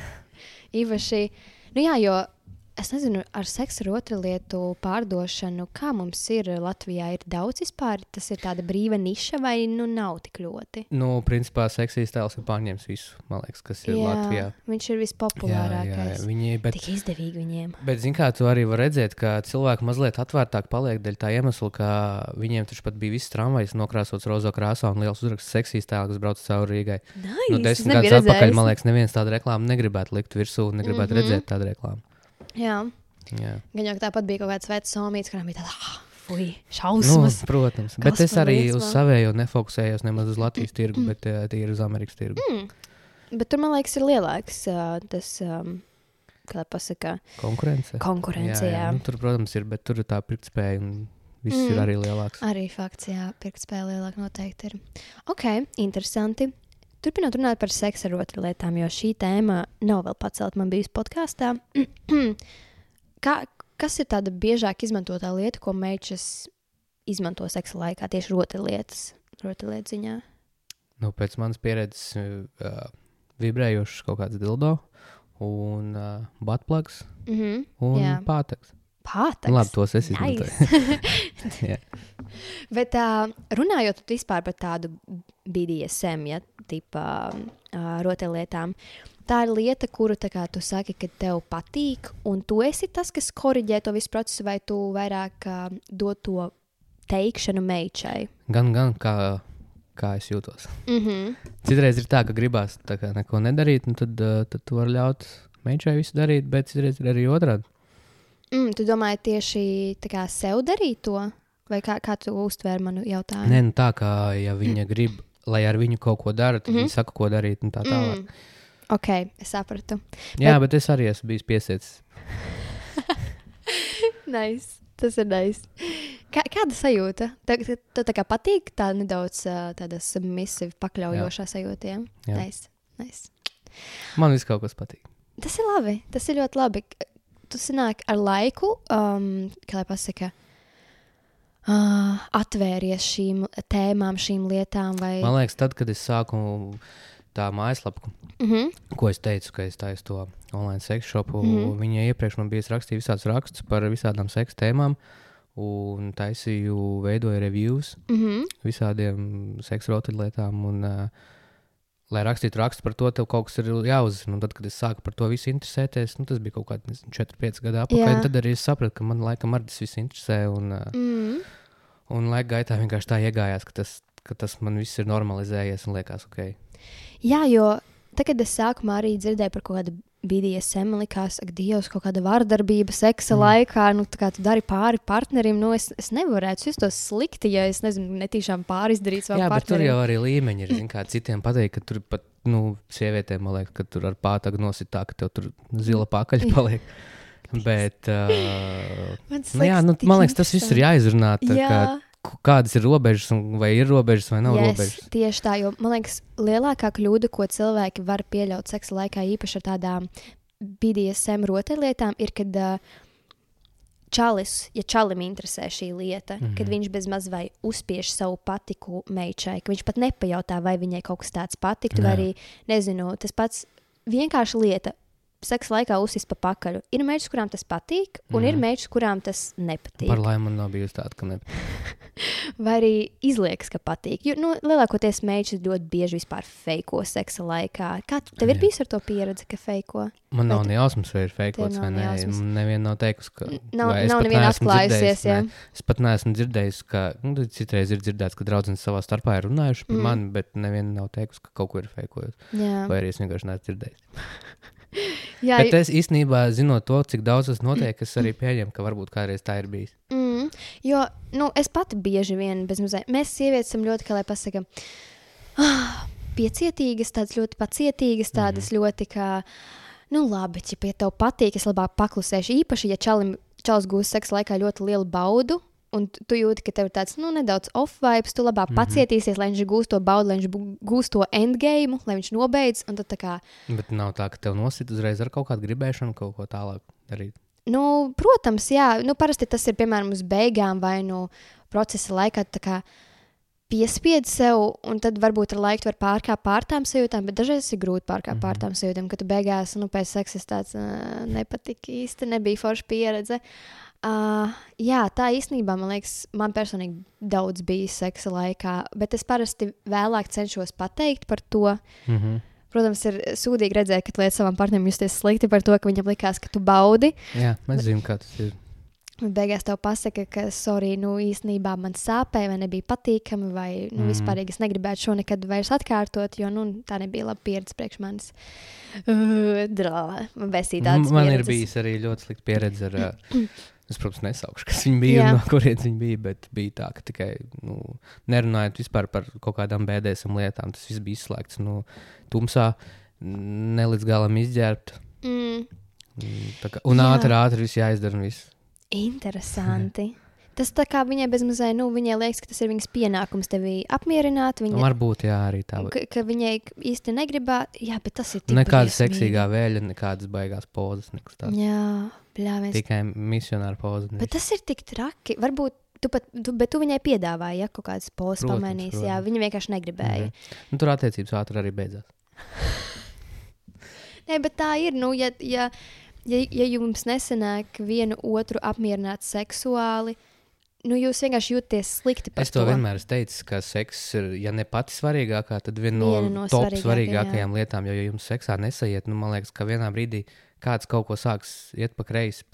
Īpaši, nu jā, jo es nezinu, ar seksu ar otru lietu pārdošanu, kā mums ir Latvijā, ir daudz vispār. Tas ir tāda brīva niša vai nu nav tik ļoti? nu, principā, seksīs tēls ir pārņēmis visu, man liekas, kas ir Latvijā. viņš ir Jā, jā, jā, vispopulārākais. viņi, bet, Tik izdevīgi viņiem. bet zini, kā tu arī vari redzēt, ka cilvēki mazliet atvērtāk paliek dēļ tā iemesla, ka viņiem taču pat bija viss tramvajs nokrāsots rozo krāsā un liels uzraksts seksīs tēls, kas brauc cauri Rīgai. Nice. Nu, es desmit gadus atpakaļ, man liekas, neviens tādu reklāmu negribētu likt virsū, negribētu mm. -hmm. redzēt tādu reklāmu. Jā, Jā. gan jau tāpat bija kaut kāds vecs somīts, kurām bija tāda, ah, Nu, šausmas. protams, Kas bet es arī uz savējo nefokusējos nemaz uz (clears throat) Latvijas tirgu, bet uh, tīri uz Amerikas tirgu. Mm. Bet tur, man liekas, ir lielāks uh, tas, um, kā pasakā, Konkurence. konkurence. Jā, jā. Nu, tur, protams, ir, bet tur ir tā pirktspēja un viss mm. Ir arī lielāks. Arī fakts, jā, pirktspēle lielāka noteikti ir. Ok, interesanti. Turpinot runāt par seksu ar otru lietām, jo šī tēma nav vēl pacelt man bijusi podkāstā. (clears throat) Kā, kas ir tāda biežāk izmantotā lieta, ko meitas izmanto seksa laikā, tieši rotaļlietas, rotaļlietu ziņā? Nu, pēc manas pieredzes, uh, vibrējošs kaut kāds dildo un uh, batplugs Mm -hmm. un Jā. pātaks. Pātaks. Labi, tos es izmantoju. Nice. (laughs) (laughs) Bet uh, runājot vispār par tādu BDSM, ja tipā uh, rotaļlietām, tā ir lieta, kuru kā, tu saki, ka tev patīk, un tu esi tas, kas korģē to visu procesu, vai tu vairāk uh, dod to teikšanu meitai. Gan, gan kā, kā es jūtos. Mm -hmm. Citreiz ir tā, ka gribās tā kā neko nedarīt, un tad, uh, tad tu vari ļaut meitai visu darīt, bet citreiz ir arī otrādi. mm, tu domāji tieši kā sev darīt to, vai kā, kā tu uztvēri manu jautājumu? Nē, nu tā kā ja viņa grib, lai ar viņu kaut ko dara, tad mm Mhm. -hmm. viņa saka, ko darīt un tā tālāk. Mm. Ok, es sapratu. Jā, bet es arī esmu bijis piesietis. (laughs) Nice. Tas ir nice. Kā, kāda sajūta? Tev tā, tā kā patīk tā nedaudz tāda submisiva, pakļaujošā sajūta. Ja? Jā. Nice. Nice. Man viss kaut kas patīk. Tas ir labi. Tas ir ļoti labi. Tu sanāk ar laiku, um, kā lai pasaka, uh, atvēries šīm tēmām, šīm lietām. Vai... Man liekas, tad, kad es sāku tā mājaslapu, Mm -hmm. ko es teicu, ka es taisu to online seksu šopu, mm. -hmm. viņa iepriekš man bija rakstījusi visādus rakstus par visādām seksu tēmām, un taisīju, veidoju reviews Mm -hmm. visādiem seksu rotaļlietām. Un, uh, lai rakstītu rakstu par to, tev kaut kas ir jāuzzina. Un tad, kad es sāku par to visu interesēties, nu, tas bija kaut kādi 4, 5 gadi atpakaļ. Tad arī es sapratu, ka man laikam arī tas viss interesē. Un, Mm. Un laika gaitā vienkārši tā iegājās, ka tas, ka tas man viss ir normalizējies un liekas, ok. Jā, jo tad, kad es sākumā arī dzirdēju par kaut kādu BDSM, man likās, ka Dievs, kaut kāda vardarbība seksa mm. Laikā, nu, tā kā tu dari pāri partnerim, nu, es, es nevarētu justos slikti, ja es, nezinu, netīšām pārizdarīju savam Jā, bet tur jau arī līmeņi ir. zini, Kā citiem pateikt, ka tur pat nu, sievietēm, man liekas, ka tur ar pātagu nosit tā, ka tev tur zila pakaļ (laughs) paliek. Bet, uh, Man, nu, jā, nu, man liekas, tas viss ir jāizrunā. tā Jā. kā Kādas ir robežas, un vai ir robežas vai nav Yes, robežas? tieši tā, jo man liekas, lielākā kļūda, ko cilvēki var pieļaut seksa laikā, īpaši ar tādām BDSM rotaļlietām, ir, kad uh, čalis, ja čalim interesē šī lieta, mm. -hmm. kad viņš bez maz vai uzspiež savu patiku meitai, ka viņš pat nepajautā, vai viņai kaut kas tāds patiktu, vai arī, nezinu, tas pats vienkārši lieta. Seksa laikā uzsist pa pakaļu. Ir meitas, kurām tas patīk, un mm ir Mhm. meitas, kurām tas nepatīk. Par laimi man nav bijusi tāda, ka ne. (laughs) Vai arī izliekas, ka patīk. Jo nu, lielākoties meitas ļoti bieži vispār feiko seksa laikā. Kā tev ir bijis ar to pieredze, ka feiko? Man nav ne jausmas, vai ir feikots vai nē. jausmas. Neviena nav teikusi, ka. Nav, nav neviena atklājusies. dzirdējis. Es pat neesmu dzirdējis, ka nu, citreiz ir dzirdēts, ka draugi savā starpā ir runājuši par Mm. mani, bet neviena nav teikusi, ka kaut ko ir feikojis. Vai arī es vienkārši neesmu dzirdējis. (laughs) (laughs) Jā, Bet es īstenībā, zinot to, cik daudz tas notiek, es arī pieņemu, ka varbūt kādreiz tā ir bijis. Mm, jo nu, es pati bieži vien bezmazliet. Mēs, sievietes, esam ļoti, kā lai pasakām, ah, (sighs) piecietīgas, tādas ļoti pacietīgas, tādas mm ļoti kā, nu, labi, ja pie tev patīk, es labāk paklusēšu. Īpaši, ja čalim, čalis gūs seksa laikā ļoti lielu baudu. Un tu- jūti, ka tev ir tāds nu, nedaudz off-vibes, tu labāk mm -hmm. pacietīsies, lai viņš gūst to baudu, lai viņš gūst to endgame, lai viņš nobeidz. Un tad tā kā, Bet nav tā, ka tev nosit uzreiz ar kaut kādu gribēšanu, kaut ko tālāk darīt. Nu, protams, jā, nu, parasti tas ir piemēram uz beigām vai nu procesa laikā. tu tā kā Piespied sev, un tad varbūt ar laiku var pārkāpt pār tām sajūtām, bet dažreiz ir grūti pārkāpt mm -hmm. pār tām sajūtām, ka tu beigās, nu, pēc seksa tāds uh, nepatika īsti, nebija forša pieredze. Uh, jā, tā īstenībā man liekas, man personīgi daudz bija seksa laikā, bet es parasti vēlāk cenšos pateikt par to. Mm -hmm. Protams, ir sūdīgi redzēt, ka tu liec savam partnerim justies slikti par to, ka viņam likās, ka tu baudi. Jā, mēs zinām, kā tas ir. Beigās tev pasaka, ka, sorry, nu īstenībā man sāpēja, vai nebija patīkami, vai nu, Mhm. vispār es negribētu šo nekad vairs atkārtot, jo nu, tā nebija laba pieredze priekš manis. (laughs) Uh, Drāmā, man besīja tādas Man ir bijis arī ļoti slikta pieredze ar. (clears throat) ā, Es, protams, nesaukšu, kas viņa bija Jā. un no kurienes viņa bija. Bet bija tā, ka tikai nu, nerunājot par kaut kādām bēdēsam lietām, tas viss bija izslēgts nu, tumsā, ne līdz galam izģērbt. Mm, kā- Un Jā. ātri, ātri viss jāizdara. Viss. interesanti. Tas tā kā viņai bezmazliet, nu, viņai liekas, ka tas ir viņas pienākums tevi apmierināt. Viņa, Varbūt jā, arī tā. ka, ka viņai īsti negribētu, jā, bet tas ir Nekāda briesmīgi. seksīgā vēļa, nekādas baigās pozas, nekas tāds. Jā, bļāviens. Tikai misionāra poza. Bet tas ir tik traki. Varbūt tu, pat, tu, bet tu viņai piedāvāji, ja kaut kādas posmas Protams, pamainīs. Jā, protams. viņa vienkārši negribēja. Mm -hmm. Nu, tur attiecības ātri arī beidzās. (laughs) Nē, bet tā ir. Nu, ja, ja, ja, ja jums nesanāk vienu otru apmierināt seksuāli, nu, jūs vienkārši jūties slikti par Es to vienmēr esmu teicis, ka seks ir, ja ne pati svarīgākā, tad viena no, Viena no top svarīgākajām, svarīgākajām lietām. Jo, ja jums seksā nesaiet, nu, man liekas, ka vienā brīdī kāds kaut ko sāks iet pa kreisi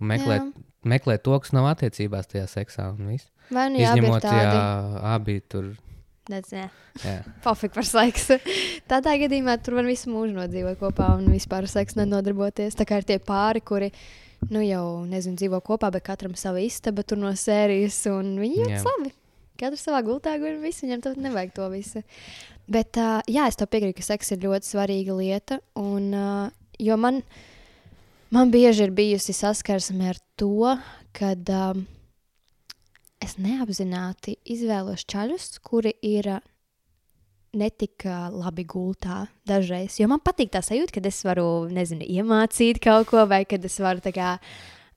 un meklēt, Jā. meklēt to, kas nav attiecībās tajā seksā. Vai nu jā, Izņemot, tādi. ja abi tur. Jā. (laughs) pofik par seksu. Tādā gadījumā tur var visu mūžu nodzīvot kopā un vispār ar seksu nenodarboties. Tā kā ir tie pāri, kuri nu, jau nezinu, dzīvo kopā, bet katram sava istaba tur no sērijas. Un viņi Jā. jūtas labi. Katrs savā gultā guļ, un viņam tad nevajag to visu. Bet uh, jā, es to piekrītu, ka seks ir ļoti svarīga lieta. Un, uh, jo man, man bieži ir bijusi saskarsme ar to, kad um, es neapzināti izvēlos čaļus, kuri ir uh, netika labi gultā dažreiz. Jo man patīk tā sajūta, ka es varu, nezinu, iemācīt kaut ko, vai kad es varu tā kā.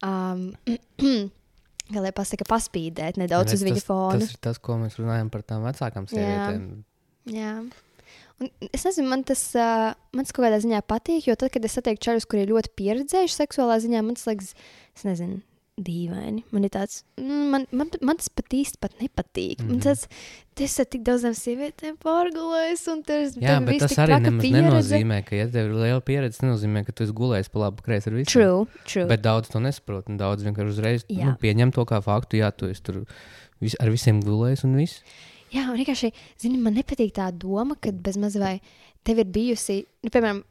Um, (clears throat) Kā lai pasaka, paspīdēt nedaudz Redz, uz viņa fona. Tas ir tas, ko mēs runājam par tām vecākām sievietēm. Jā. Un es nezinu, man tas, uh, man tas kaut kādā ziņā patīk, jo tad, kad es satieku čārus, kuriem ir ļoti pieredzējuši seksuālā ziņā, man tas liekas, es nezinu, dīvaini. Man ir tāds, mm, man, man, man tas pat īsti pat nepatīk. Mm -hmm. Man Mhm. tas, tas ir tik daudzām sievietēm pārgulējis, un tas Jā, bet tas arī nemaz nenozīmē, ka, ja tev ir liela pieredze, nenozīmē, ka tu esi gulējis pa labi kreisi ar visu. True, true. Bet daudz to nesaprot. un Daudz vienkārši uzreiz Jā. nu, pieņem to kā faktu. Jā, tu esi tur vis, ar visiem gulējis un viss. Jā, un vienkārši, zini, man nepatīk tā doma, ka bez maz vai tev ir bijusi, nu, piemēram,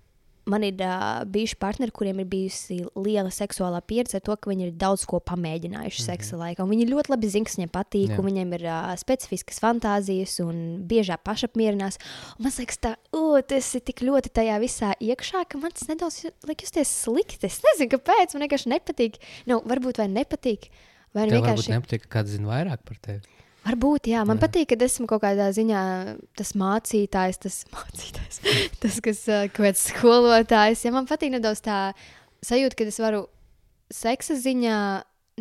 man ir uh, bijuši partneri, kuriem ir bijusi liela seksuālā pieredze ar to, ka viņi ir daudz ko pamēģinājuši mm -hmm. seksa laikā. Un viņi ļoti labi zina, kas viņiem patīk, Jā. un viņiem ir uh, specifiskas fantāzijas un biežāk pašapmierinās. Un man liekas, tā, o, tas ir tik ļoti tajā visā iekšā, ka man tas nedaudz liek justies slikti. Es nezinu, kāpēc man vienkārši nepatīk. Nu, varbūt vai nepatīk. Vai nu vienkārši nepatīk, ka kāds zina vairāk par tevi. Varbūt, jā, man Jā. patīk, ka esmu kaut kādā ziņā tas mācītājs, tas (laughs) mācītājs, tas, kas kaut kāds skolotājs. Ja man patīk nedaudz tā sajūta, ka es varu seksa ziņā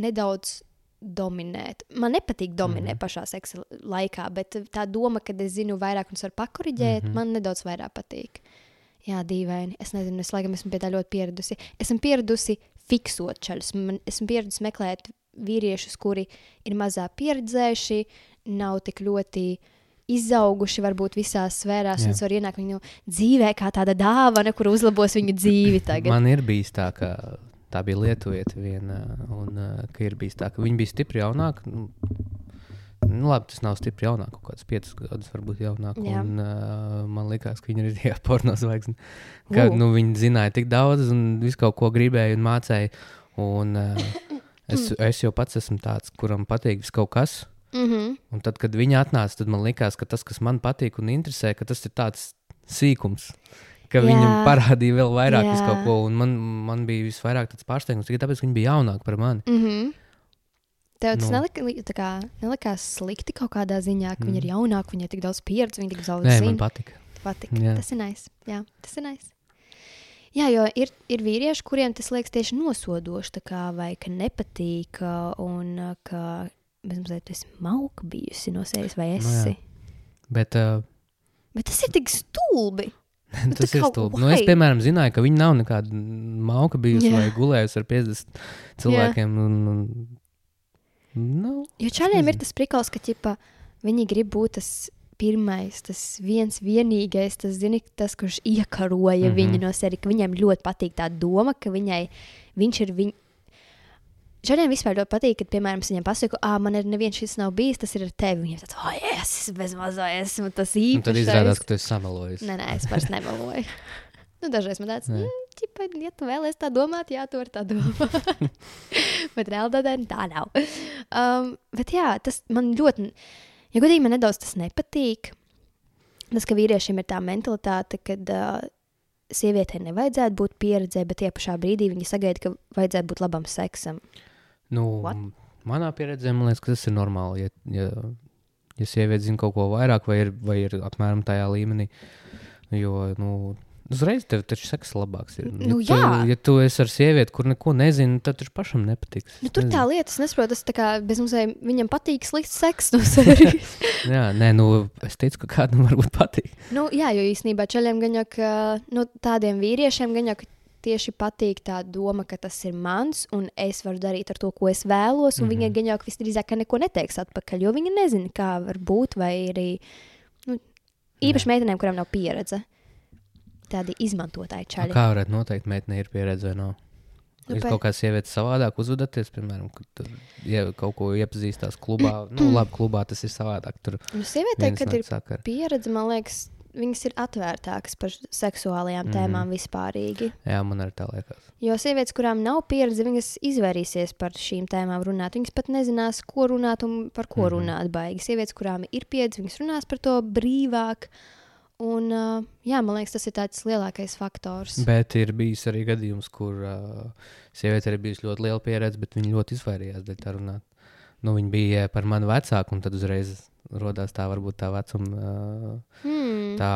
nedaudz dominēt. Man nepatīk dominēt mm -hmm. pašā seksa laikā, bet tā doma, ka es zinu vairāk un varu pakoriģēt, mm -hmm. man nedaudz vairāk patīk. Jā, dīvaini. Es nezinu, es laikam esmu pie tā ļoti pieradusi. Esmu pieradusi fiksot ceļus. Esmu pieradusi meklēt vīriešus, kuri ir mazāk pieredzējuši, nav tik ļoti izauguši varbūt visās sfērās, Jā. un es varu ienākt viņu dzīvē kā tāda dāvana, kur uzlabos viņu dzīvi tagad. Man ir bijis tā, ka tā bija lietuvieta viena, un uh, ka ir bijis tā, ka viņi bija stipri jaunāki. Nu, nu, labi, tas nav stipri jaunāk, kaut kāds piecus gadus, varbūt jaunāk. Jā. Un, uh, man liekas, ka viņi ir tie porno zvaigznes. Ka U. nu, viņi zināja tik daudz, un visu kaut ko gribēja un mācīja. Un, uh, es, es jau pats esmu tāds, kuram patīk kaut kas. Mm -hmm. Un tad, kad viņi atnāca, tad man likās, ka tas, kas man patīk un interesē, ka tas ir tāds sīkums. Ka Jā. viņam parādīja vēl vairāk kaut ko, un man, man bija visvairāk tāds pārsteigums, tikai tāpēc, ka viņi bija jaunāki par mani. Mm -hmm. Tev tas Nu. nelika, kā, nelikās slikti kaut kādā ziņā, ka mm. viņi ir Mm. jaunāki, viņi ir tik daudz pieredzes, viņi tik daudz zina. man patika. patīk. Jā. Tas ir nice. Jā, tas ir nice. Jā, jo ir, ir vīrieši, kuriem tas liekas tieši nosodoši, kā, vai ka nepatīk, un ka mazliet esi mauka bijusi no sevis, vai jā. esi. Bet uh, Bet tas ir tik stulbi. (laughs) tas tā ir stulbi. Nu, es, piemēram, zināju, ka viņi nav nekāda mauka bijusi Jā. vai gulējusi ar 50 cilvēkiem. Un, un, nu, Jo čaļiem ir tas prikals, ka ķipa, viņi grib būt tas pirmais, tas viens vienīgais, tas, zini, tas kurš iekaroja mm. -hmm. viņu no sevis, ka viņam ļoti patīk tā doma, ka viņai, viņš ir viņa. Žēliem vispār ļoti patīk, kad, piemēram, viņam pasaku, ah, man ir neviens šis nav bijis, tas ir ar tevi. Viņam tāds, oh, es bez mazā esmu tas un īpašais. tad izrādās, ka tu esi samalojis. Nē, nē, es vairs (laughs) nemeloju. nu, dažreiz man tāds, mm, ķipa, ja tu vēlies tā domāt, jā, tu vari tā domāt. (laughs) bet realitātē tā nav. Um, bet jā, tas man ļoti, ja godīgi man nedaudz tas nepatīk. Tas, ka vīriešiem ir tā mentalitāte, ka uh, sievietei nevajadzētu būt pieredzē, bet tie pašā brīdī viņi sagaida, ka vajadzētu būt labam seksam. Nu, What? manā pieredzē man liekas, ka tas ir normāli. Ja, ja, ja sieviete zina kaut ko vairāk, vai ir, vai ir apmēram tajā līmenī, jo nu, uzreiz tev taču seks labāks. Ir. Nu, ja, jā. tu, ja tu esi ar sievieti, kur neko nezini, tad taču pašam nepatiks. Nu, tur Es tā nezinu. lieta, es nesaprotu, tas kā bez mums viņam patīk slikts seks no sevis. (laughs) Jā, nē, nu, es ticu, ka kādam varbūt patīk. Nu, jā, jo īstenībā ceļiem gan jau ka, nu, tādiem vīriešiem gan jau tieši patīk tā doma, ka tas ir mans un es varu darīt ar to, ko es vēlos. Un mm -hmm. Viņi gan jau visdrīzāk neko neteiks atpakaļ, jo viņi nezina, kā var būt. Vai arī nu, īpaši meitenēm, kurām nav pieredze. Tādi izmantotāji Nu, čaļi. kā varētu noteikt, meitene ir pieredze vai nav? Nu, pa- kaut kā sievietes savādāk uzvedaties, piemēram, kad tur ja kaut ko iepazīstās klubā. (clears throat) Nu, labi, klubā tas ir savādāk. Tur Nu, Sievietē, kad ir sakara. pieredze, man liekas, viņas ir atvērtākas par seksuālajām tēmām vispārīgi. Jā, man arī tā liekas. Jo sievietes, kurām nav pieredze, viņas izvairīsies par šīm tēmām runāt. Viņas pat nezinās, ko runāt un par ko Mhm. runāt. Baigi. Sievietes, kurām ir pieredze, viņas runās par to brīvāk. Un, uh, jā, man liekas, tas ir tāds lielākais faktors. Bet ir bijis arī gadījums, kur uh, sieviete ir bijusi ļoti liela pieredze, bet viņa ļoti izvairījās dēļ tā runāt. Nu, viņa bija par mani vecāka, un tad uzreiz rodās tā varbūt tā vecuma, uh, Hmm. tā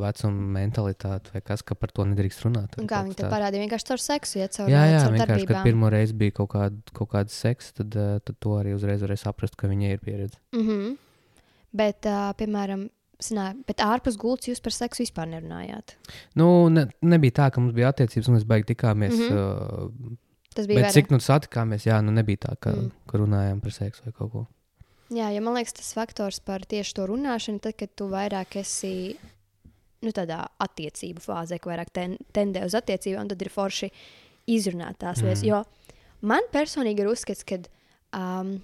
vecuma mentalitāte, vai kas, ka par to nedrīkst runāt. kā viņi tāds. parādīja? Vienkārši caur seksu, ja caur, Jā, jā, caur vienkārši, kad darbībām. pirmo reizi bija kaut kāda, kaut kāda seksa, tad, uh, tad to arī uzreiz varēja saprast, ka viņai ir pieredze. Mm -hmm. Bet, uh, piemēram, sanā, bet ārpus gultas jūs par seksu vispār nerunājāt. Nu, ne, nebija tā, ka mums bija attiecības, un mēs beigās tikāmies. Mm. -hmm. uh, Tas bija bet vairāk. cik nu satikāmies, jā, nu nebija tā, ka, Mm. ka runājām par seksu vai kaut ko. Jā, ja man liekas, tas faktors par tieši to runāšanu, tad, kad tu vairāk esi nu, tādā attiecību fāzē, ka vairāk ten, tendē uz attiecībām, tad ir forši izrunāt tās lietas. Mm. Jo man personīgi ir uzskats, ka, um,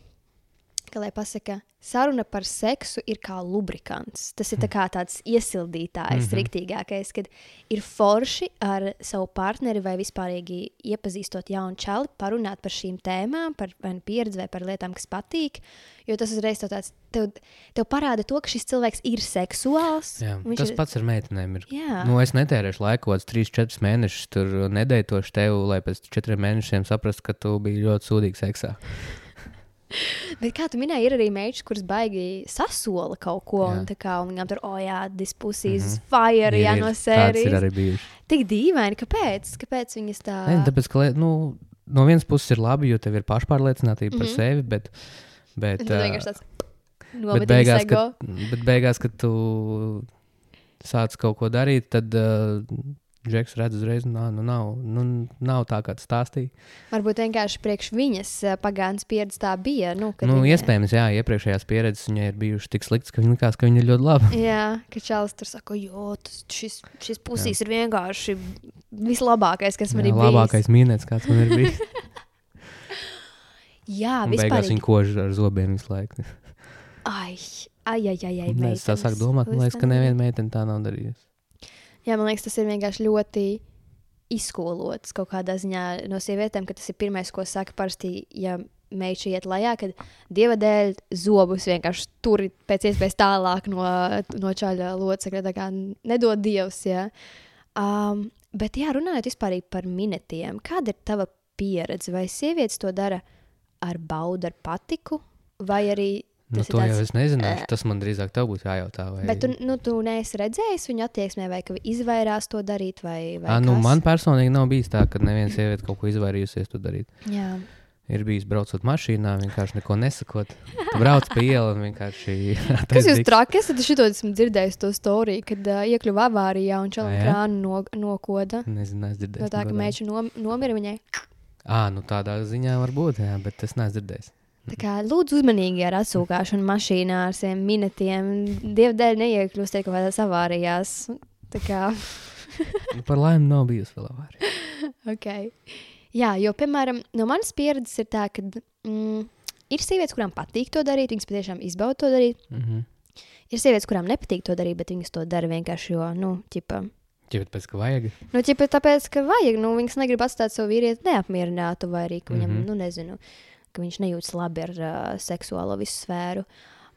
ka, lai pasaka, saruna par seksu ir kā lubrikants. Tas ir tā kā tāds iesildītājs, mm. -hmm. riktīgākais, kad ir forši ar savu partneri vai vispārīgi iepazīstot jaunu čali, parunāt par šīm tēmām, par nu pieredzi vai par lietām, kas patīk. Jo tas uzreiz tāds, tev, tev parāda to, ka šis cilvēks ir seksuāls. Jā, tas ir- pats ar meitenēm ir. Jā. Nu, es netērēšu laiku, kāds 3-4 mēnešus tur nedēļošu tevi, lai pēc 4 mēnešiem saprastu, ka tu biji ļoti sūdīgs seksā. (laughs) Bet kā tu minēji, ir arī meitas, kuras baigi sasola kaut ko, Jā. un, tā kā, un viņām tur, oh, jā, diskusijas, mm. -hmm. fire, Ir, jā, ir. no Tāds ir sērijas. arī bijuši. Tik dīvaini, kāpēc? Kāpēc viņas tā? Nē, tāpēc, ka, nu, no vienas puses ir labi, jo tev ir pašpārliecinātība mm -hmm. par Mhm. sevi, bet, bet, tad vienkārši tāds bet, beigās, kad, bet beigās, kad tu sāc kaut ko darīt, tad uh, Džeks redz uzreiz, nā, nu, nav, nu, nav tā, kā tu stāstīji. Varbūt vienkārši priekš viņas eh, pagātnes pieredze tā bija. Nu, Nu, viņa- iespējams, jā, iepriekšējās pieredzes viņai ir bijušas tik sliktas, ka viņa likās, ka viņa ir ļoti laba. (laughs) Jā, ka Čālijs tur saka, jo tas, šis, šis pusīs ir vienkārši vislabākais, kas man Jā, ir bijis. labākais mīnēts, kāds man ir bijis. (laughs) Jā, vispār. beigās viņa kož ar zobiem visu laiku. Ai, ai, ai, ai, ai Es tā sāku domāt, man liekas, ka neviena meitene tā nav darījusi. Jā, man liekas, tas ir vienkārši ļoti izskolots kaut kādā ziņā no sievietēm, ka tas ir pirmais, ko saka parasti, ja meitene iet lejā, kad dieva dēļ zobus vienkārši tur pēc iespējas tālāk no, no čaļa locekļa. Tā kā nedod dievs. Jā. Um, bet, jā, runājot par minetiem, kāda ir tava pieredze? Vai sievietes to dara ar baudu, ar patiku, vai arī Nu, to ir jau tāds es nezināšu. Tas man drīzāk tev būtu jājautā. Vai... Bet tu, nu, tu neesi redzējis viņu attieksmē, vai ka izvairās to darīt, vai, vai À, nu, man personīgi nav bijis tā, ka neviena sieviete kaut ko izvairījusies to darīt. Jā, Ir bijis braucot mašīnā, vienkārši neko nesakot. Tu brauc pa ielu un vienkārši. (laughs) kas jūs traki esat? Es šito esmu dzirdējis to storiju, kad uh, iekļuva avārijā un Ā, čalam jā? krānu no, nokoda. Nezinu, es dzirdēju. No tā, ka meitene nom, nomira viņai. Ah, nu tādā ziņā var būt, jā, bet es neesmu dzirdējis. Tā kā lūdzu uzmanīgi ar atsūkāšanu mašīnā ar saviem minetiem. Dieva dēļ neiekļūstiet kaut kādās avārijās. Tā kā, (laughs) Nu, par laimi nav bijusi vēl avārija. (laughs) ok. Jā, jo, piemēram, no manas pieredzes ir tā, ka mm, ir sievietes, kurām patīk to darīt, viņas patiešām izbauda to darīt. Mm -hmm. Ir sievietes, kurām nepatīk to darīt, bet viņas to dara vienkārši, jo, nu, ķipa, Ja pēc ka vajag. Nu, ķipa, tāpēc, ka vajag, nu, viņas negrib atstāt savu vīrieti neapmierinātu, vai arī, ka viņam, mm. -hmm. nu, nezinu, ka viņš nejūtas labi ar uh, seksuālo visu sfēru.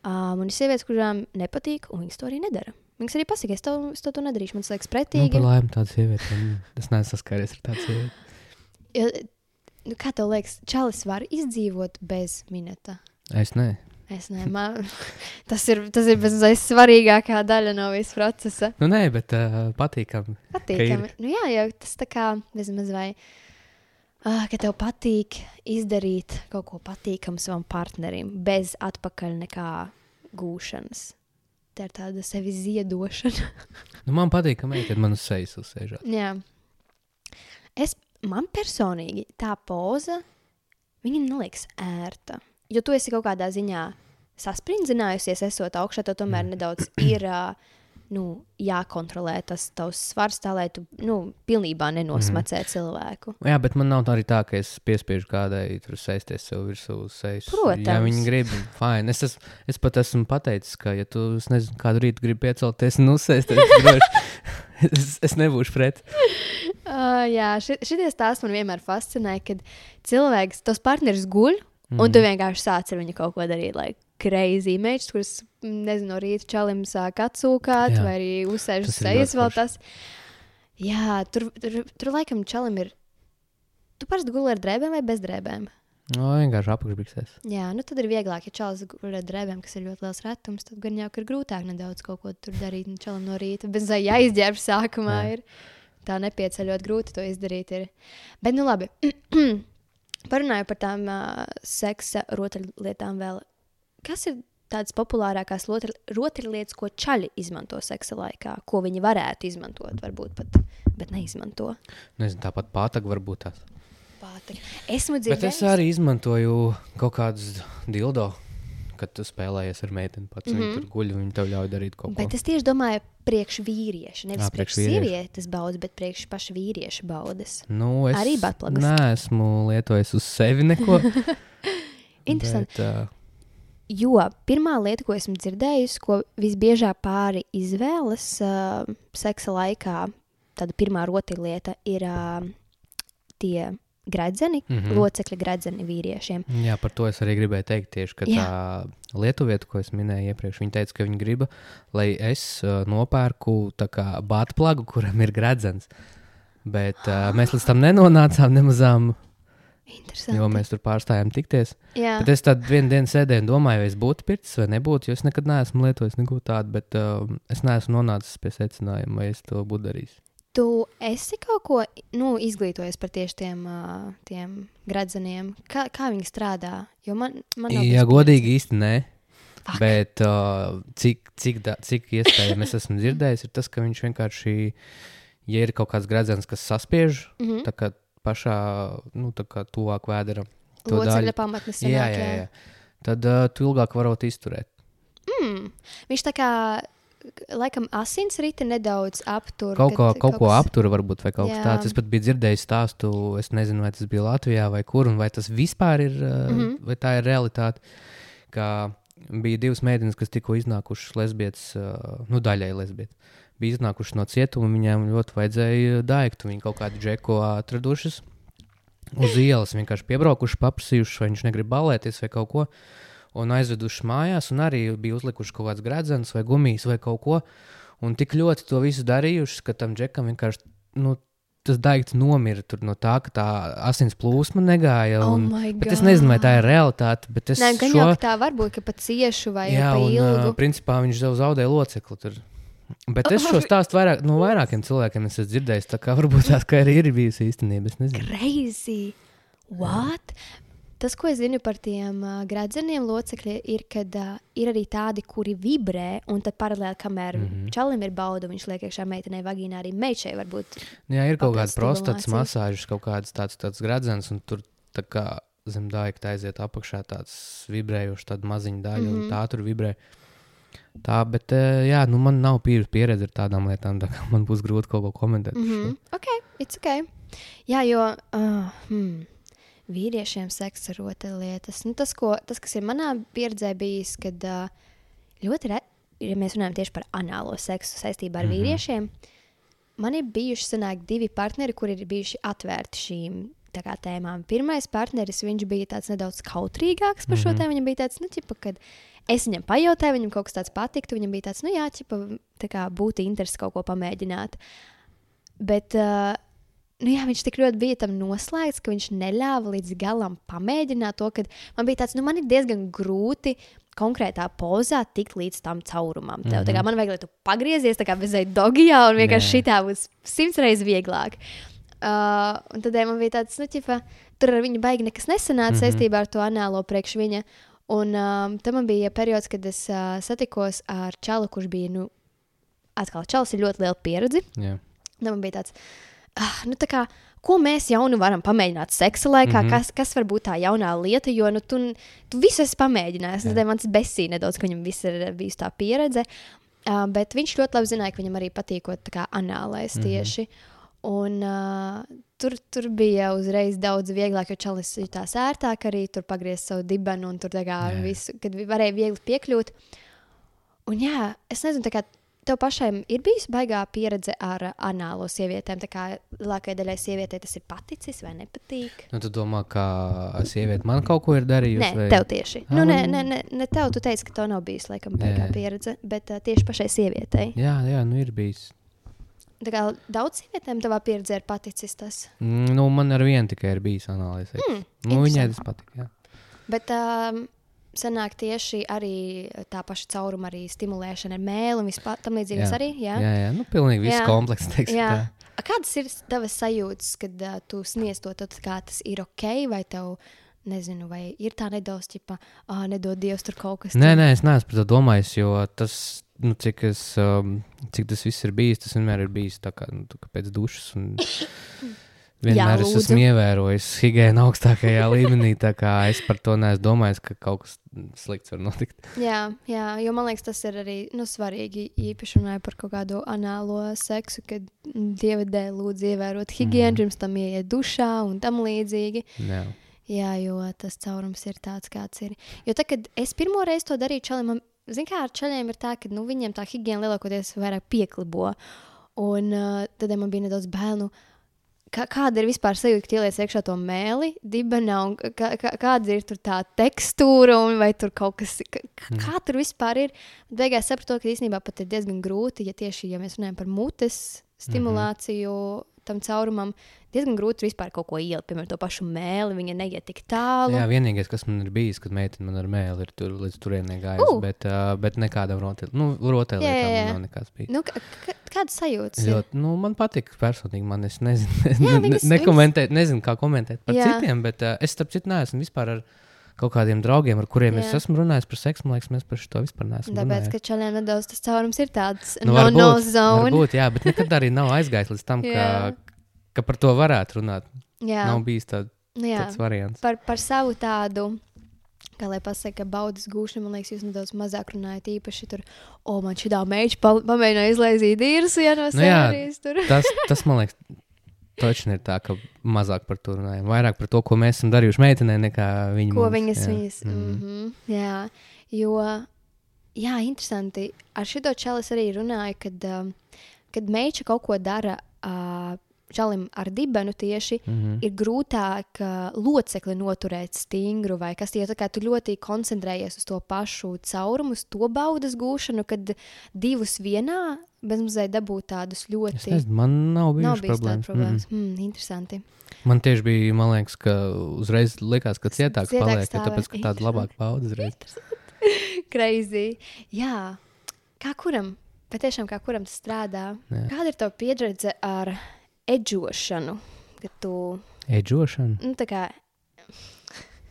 Um, un ir sievietes, kurām nepatīk, un viņas to arī nedara. Viņas arī pasakā, es to, es to, to nedarīšu, man liekas Nu, pretīgi. par laimi tāda sieviete. man- Es neesmu saskāries ar tādu sievieti. Ja, nu, kā tev liekas, Čalis var izdzīvot bez minēta? Es ne. Es nezinu, (laughs) tas ir, tas ir bezmazliet svarīgākā daļa no visa procesa. Nu, nē, bet uh, patīkami. Patīkami. Nu, jā, jau tas tā kā vismaz vai. Ah, ka tev patīk izdarīt kaut ko patīkamu savam partnerim, bez atpakaļ nekā gūšanas. Tā ir tāda sevi ziedošana. (laughs) Nu, man patīk, ka meitene man uz sejas uzsēžās. jā. Es, man personīgi tā poza, viņa neliekas ērta. Jo tu esi kaut kādā ziņā sasprindzinājusies, esot augšā, tev tomēr nedaudz ir uh, nu, jākontrolē tas tavs svars, tā lai tu nu, pilnībā nenosmacē mm. cilvēku. Jā, bet man nav tā arī tā, ka es piespiežu kādai tur sēsties sev virsū uz sejas. Protams. Ja viņi grib, fine. Es, es, es pat esmu pateicis, ka, ja tu nezinu, kādu rītu gribi piecelties un uzsēsties, (laughs) tad es, es nebūšu pret. (laughs) Uh, jā, ši, šitie stāsti man vienmēr fascinē, kad cilvēks, tas partneris guļ, mm Mhm. un tu vienkārši sāc ar viņu kaut ko darīt. Like, Crazy meitas, kuras, mm, nezinu, no rīta čalim sāk atsūkāt, Jā. vai arī uzsēž uz ir sejas vēl tas. Jā, tur, tur, tur laikam čalim ir. Tu parasti guli ar drēbēm vai bez drēbēm? No, vienkārši apakšbiksēs. Jā, nu tad ir vieglāk, ja čalis guļ ar drēbēm, kas ir ļoti liels retums, tad gan jau ir grūtāk nedaudz kaut ko tur darīt. Un čalam no rīta bez jāizģērbs sākumā Jā. ir. Tā nepieceļot grūti to izdarīt. Ir. Bet, nu labi, (clears throat) parunāju par tām uh, seksa rotaļlietām vēl. Kas ir tādas populārākās rotaļ- rotaļlietas, ko čaļi izmanto seksa laikā, ko viņi varētu izmantot, varbūt pat, bet neizmanto? Nezinu, tāpat pātaga varbūt tās. Pātri. Esmu Bet es dzirdējis. arī izmantoju kaut kādus dildo, kad tu spēlējies ar meiteni pats. Mm -hmm. Tur guļ, viņa tev ļauj darīt kaut ko. Bet es tieši domāju, priekš vīrieša. Nevis Ā, priekš priekš sievietes baudas, bet priekš paša vīrieša baudas. Nu, es Arī buttplugs. Nē, esmu lietojis uz sevi neko. (laughs) Interesanti. Bet, uh, Jo pirmā lieta, ko esmu dzirdējusi, ko visbiežāk pāri izvēlas uh, seksa laikā, tāda pirmā rotaļlieta ir uh, tie gradzeni, mm. -hmm. locekļa gradzeni vīriešiem. jā, par to es arī gribēju teikt tieši, ka Jā. tā lietuvieta, ko es minēju iepriekš, viņa teica, ka viņa grib, lai es uh, nopērku tā kā bātplagu, kuram ir gradzens. Bet uh, mēs līdz tam nenonācām nemazām. Jo mēs tur pārstājām tikties. Jā, Bet es tādu vienu dienu sēdēju un domāju, vai es būtu pircis vai nebūtu. Jo es nekad neesmu lietojis neko tādu, bet uh, es neesmu nonācis pie secinājuma, vai es to būtu darījis. tu esi kaut ko nu, izglītojies par tieši tiem, uh, tiem gradzeniem. Kā, kā viņi strādā? Jo man, man bijis godīgi īsti nē. Fuck. Bet uh, cik, cik, da, cik iespējams es esmu dzirdējis, ir tas, ka viņš vienkārši, ja ir kaut kāds gradzens, kas saspiež, Mm -hmm. tā kā pašā, nu, tā kā tuvāk vēderam, to Locekļa pamatnes. jā, jā, jā, jā. tad uh, tu ilgāk varot izturēt. Mm. Viņš tā kā, laikam, asinsrite nedaudz aptur. Kaut ko, kad kaut ko kas- aptura, varbūt, vai kaut kas Jā. tāds. Es pat biju dzirdējis stāstu, es nezinu, vai tas bija Latvijā vai kur, un vai tas vispār ir, mm Mhm. -hmm. vai tā ir realitāte. Kā bija divas meitenes, kas tikko iznākušas lesbietes, uh, nu, daļai lesbietes. Bija iznākušas no cietuma, un viņām ļoti vajadzēja daigtu. Viņi kaut kādu džeku atradušas uz ielas, vienkārši piebraukuši, paprasījuši, vai viņš negrib balēties vai kaut ko. Un aizveduši mājās, un arī bija uzlikuši kaut kāds gredzens vai gumijas vai kaut ko. Un tik ļoti to visu darījuši, ka tam džekam vienkārši nu, tas daigts nomira tur no tā, ka tā asins plūsma negāja. Oh Un, bet es nezinu, vai tā ir realitāte. Bet es Nē, gan šo... ka tā var būt, pat ciešu vai Jā, pa un ilgu. uh, principā viņš jau zaudēja locekli. Tur. Bet es šo stāstu vairāk, no vairākiem cilvēkiem esmu dzirdējis. Tā kā varbūt tās kā arī ir bijusi īstenība. Es nezinu. Crazy! What? Tas, ko es zinu par tiem uh, gradzeniem locekļiem, ir, ka uh, ir arī tādi, kuri vibrē, un tad paralēli, kamēr mm Mhm. -hmm. čalim ir bauda, viņš liek iekšā meitenei vagīnā, arī meitai var būt. Nu, Jā, ir kaut kāda stimulācija. masāžas, kaut kāds tāds, tāds gradzens, un tur tā kā zem dāļa aiziet apakšā tāds vibrējošs, tāda maziņa daļa, mm -hmm. Mhm. un tā tur vibrē. Tā, bet eh, jā, nu man nav pieredze pieredze ar tādām lietām, tā kā man būs grūti kaut ko komentēt. Mm. -hmm. Ok, it's ok. Jā, jo uh, hmm, vīriešiem seksa rotaļlietas. Nu, tas, ko, tas, kas ir manā pieredzē bijis, kad uh, ļoti re, ja mēs runājam tieši par anālo seksu saistībā ar mm. -hmm. vīriešiem, man ir bijuši sanāk, divi partneri, kuri ir bijuši atvērti šīm tēmām. Pirmais partneris viņš bija tāds nedaudz kautrīgāks par šo Mhm. tēmu. Viņam bija tāds, nu, ķipa, kad es viņam pajautāju, viņam kaut kas tāds patiktu. Viņam bija tāds, nu, jā, ķipa, tā kā būtu interesi kaut ko pamēģināt. Bet uh, nu, jā, viņš tik ļoti bija tam noslēgts, ka viņš neļāva līdz galam pamēģināt to, ka man bija tāds, nu, man ir diezgan grūti. Konkrētā pozā tikt līdz tam caurumam. Tev, mm -hmm. tā kā man vajag, lai tu pagriezies tā kā bezai dogijā, un vienkārši Nē. šitā būs simts reizes vieglāk. Uh, un tad man bija tāds, nu, ķipa, tur ar viņu baigi nekas nesanāca mm. -hmm. saistībā ar to anālo priekš viņa. Un um, tam bija periods, kad es uh, satikos ar čalu, kurš bija, nu, atkal, čalis ir ļoti liela pieredze. Jā. Tad man bija tāds, ah, nu, tā kā, ko mēs jaunu varam pamēģināt seksa laikā, mm. -hmm. kas, kas var būt tā jaunā lieta, jo nu, tu, tu visu esi pamēģinājis. Jā. Tad man tas besīja nedaudz, ka viņam viss ir bijusi tā pieredze. Uh, bet viņš ļoti labi zināja, ka viņam arī kā anālais Mhm. Un, uh, tur, tur bija uzreiz daudz vieglāk, jo čalis jutās ērtāk arī tur pagriezt savu dibenu un tur kā Jā. visu, kad varēja viegli piekļūt. Un jā, es nezinu, kā tev pašai ir bijusi baigā pieredze ar anālo sievietēm. Tā kā lielākajai daļai sievietei tas ir paticis vai nepatīk. Nu, tu domā, ka sieviete man kaut ko ir darījusi? Nē, vai... tev tieši. Ā, Nu, nē, nē, nē, ne tev, tu teici, ka tev nav bijusi laikam baigā jā. pieredze, bet uh, tieši pašai sievietei. Jā, jā, nu ir bijis. Kā daudz sievietēm tavā pieredzē ir paticis tas. Mm, Nu, man ar vienu tikai ir bijis analīze. Mm, nu, viņai tas patīk. Jā. Bet um, sanāk tieši arī tā paša cauruma, arī stimulēšana ar mēlu un vispār tam līdzīgas arī. Jā, jā, jā. Nu, pilnīgi viss komplekss. Kādas ir tavas sajūtas, kad uh, tu sniedz to, tad, kā tas ir ok, vai tev, nezinu, vai ir tā nedaudz, ķipa, ah, nedod Dievs, tur kaut kas Nē, nē, es neesmu par to domājis, jo tas, nu, cik, es, um, cik tas viss ir bijis, tas vienmēr ir bijis tā kā, nu, tā kā pēc dušas. Un... (coughs) Vienmēr es lūdzu. esmu ievērojis higiēnu augstākajā līmenī, tā kā es par to neesmu domājis, ka kaut kas slikts var notikt. Jā, jā, jo man liekas, tas ir arī nu, svarīgi. Īpaši runājot par kaut kādu anālo seksu, kad dievidē lūdzu ievērot higiēnu, Mhm. pirms tam ieiet dušā un tam līdzīgi. Jā. Jā, jo tas caurums ir tāds, kāds ir. Jo tad, kad es pirmo reizi to darīju čalim, man, zin kā ar čaļiem ir tā, ka nu, viņiem tā higiēna lielākoties vairāk pieklibo. Un uh, tad man bija nedaudz bēnu. Kā, kāda ir vispār sajūta, ka ieliec iekšā to mēli, dibenā, un kā, kā, kāda ir tā tekstūra, un vai tur kaut kas, kā, kā tur vispār ir. Beigās sapratu, ka īstenībā pat ir diezgan grūti, ja tieši, ja mēs runājam par mutes stimulāciju mm -hmm. tam caurumam, diezgan grūti vispār kaut ko ielikt, piemēram, to pašu mēli, viņa neiet tik tālu. Jā, vienīgais, kas man ir bijis, kad meitene man ar mēli ir tur līdz turienei gājusi, Uh! bet, uh, bet nekādam rotaļlietām, nu, man nav nekas bijis. Nu, kā, kādas sajūtas? ir? Ļoti, nu, man patīk personīgi. Man es nezinu, (laughs) Jā, ne, viņas- nekomentēt, nezinu, kā komentēt par Jā. Citiem, bet uh, es, starp citu, neesmu vispār ar kaut kādiem draugiem, ar kuriem Jā. es esmu runājis par seksu. Man liekas, mēs par šo vispār neesam Tāpēc, runājuši. ka čaļiem nedaudz tas caurums ir tāds Nu, no, no varbūt, zone. varbūt, jā, bet nekad arī nav aizgājis līdz tam, ka. (laughs) ka par to varētu runāt. Jā, Nav bijis tā, nu jā. tāds variants. Par, par savu tādu. Kā lai pasakā, baudas gūšanu, man liekas, jūs nedaudz mazāk runājat. Īpaši tur, o, man šī tā meitene pa- pamēģināja izlaizīt īrus, ja no Nu sērijas tur. Tas, tas man liekas, točni ir tā, ka mazāk par to runājam. Vairāk par to, ko mēs esam darījuši meitenei, nekā viņa. Ko mums, viņas, jā. viņas, Mhm. mm -hmm, jā, jo, jā, interesanti. Ar šito čalis arī runāju, kad, um, kad meiča kaut ko dara uh, čalim ar dibenu tieši, Mhm. ir grūtāk uh, locekli noturēt stingru, vai kas tie, tā kā tu ļoti koncentrējies uz to pašu caurumu, uz to baudas gūšanu, kad divus vienā bezmazliet dabūt tādus Es ļoti. nezinu, man nav Nav bijušas bijis problēmas. problēmas. Mm Mm, interesanti. -mm. Man tieši bija, man liekas, ka uzreiz likās, ka cietāks Cietāks paliek, stāvē. tāpēc, ka tāda labāka pauda uzreiz. (laughs) Crazy. Jā, kā kuram, patiešām kā kuram tas strādā. Jā. Kāda ir tava pieredze ar edžošanu? Tu, Eidžošana. nu, tā kā,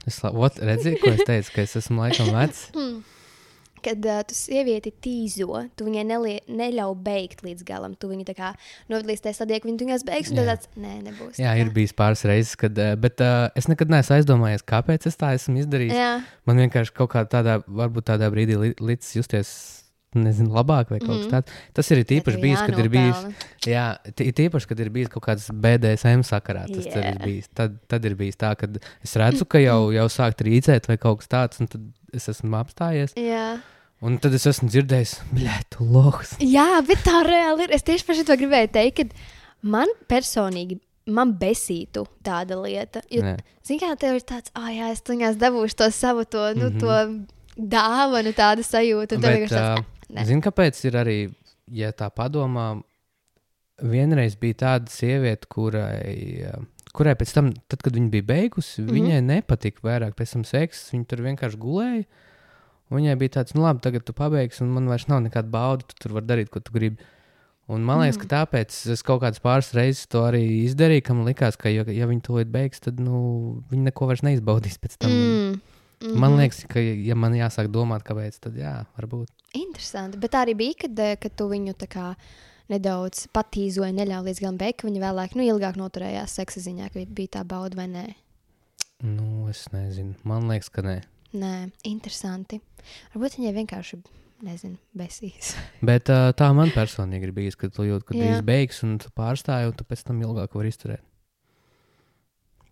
Es la- ot, redzēju, ko es teicu, ka es esmu laikam vecs. (laughs) kad uh, tu sievieti tīzo, tu viņai nelie, neļauj beigt līdz galam. Tu viņu tā kā novadīsi tajā stadijā, ka viņa viņas beigs, un tāds, nē, nebūs. Jā, ir bijis pāris reizes, kad, eh, bet uh, es nekad neesmu aizdomājies, kāpēc es tā esmu izdarījis. Jā, Man vienkārši kaut kādā tādā, varbūt tādā brīdī li, līdz justies. Nezinu, labāk vai kaut kas Mhm. tāds. Tas ir īpaši bijis, kad ir bijis. Jā, t- it īpaši, kad ir bijis kaut kāds BDSM sakarā. Tas yeah. Ir bijis. Tad, tad ir bijis tā, ka es redzu, ka jau, jau sāk trīcēt vai kaut kas tāds, un tad es esmu apstājies. Jā. Un tad es esmu dzirdējis, blē, tu lohs. Jā, bet tā reāli ir. Es tieši par šo gribēju teikt, ka man personīgi. Man besītu tāda lieta. Jo, zini, kā tev ir tāds, ah, jā, es tuņās dabūšu to savu, to, nu, Mhm. to dāvanu, tādu sajūtu. Bet, vienkārši tāds, ā, nē. Zini, kāpēc ir arī, ja tā padomā, vienreiz bija tāda sieviete, kurai, kurai pēc tam, tad, kad viņa bija beigusi, mm Mhm. -hmm. viņai nepatika vairāk pēc tam seks. Viņa tur vienkārši gulēja. Viņai bija tāds, nu, labi, tagad tu pabeigsi, un man vairs nav nekāda bauda. Tu tur vari darīt, ko tu gribi. Un man liekas, Mm. ka tāpēc es kaut kādas pāris reizes to arī izdarīju, ka man likās, ka, ja, ja viņi to beigs, tad nu, viņi neko vairs neizbaudīs pēc tam. Mm. Mm. Man mhm. liekas, ka, ja man jāsāk domāt, kāpēc, tad jā, varbūt. Interesanti. Bet tā arī bija, kad, eh, kad tu viņu tā kā nedaudz patīzoji, neļāva līdz galam beigt, ka viņa vēlāk, nu, ilgāk noturējās seksa ziņā, ka bija tā bauda vai nē. Nu, es nezinu. Man liekas, ka nē. Nē, interesanti. Varbūt viņai vienkārši, nezinu, besīs. (laughs) Bet uh, tā man personīgi ir bijis, kad tu jūti, ka drīz beigs un tu pārstāji, un tu pēc tam ilgāk vari izturēt.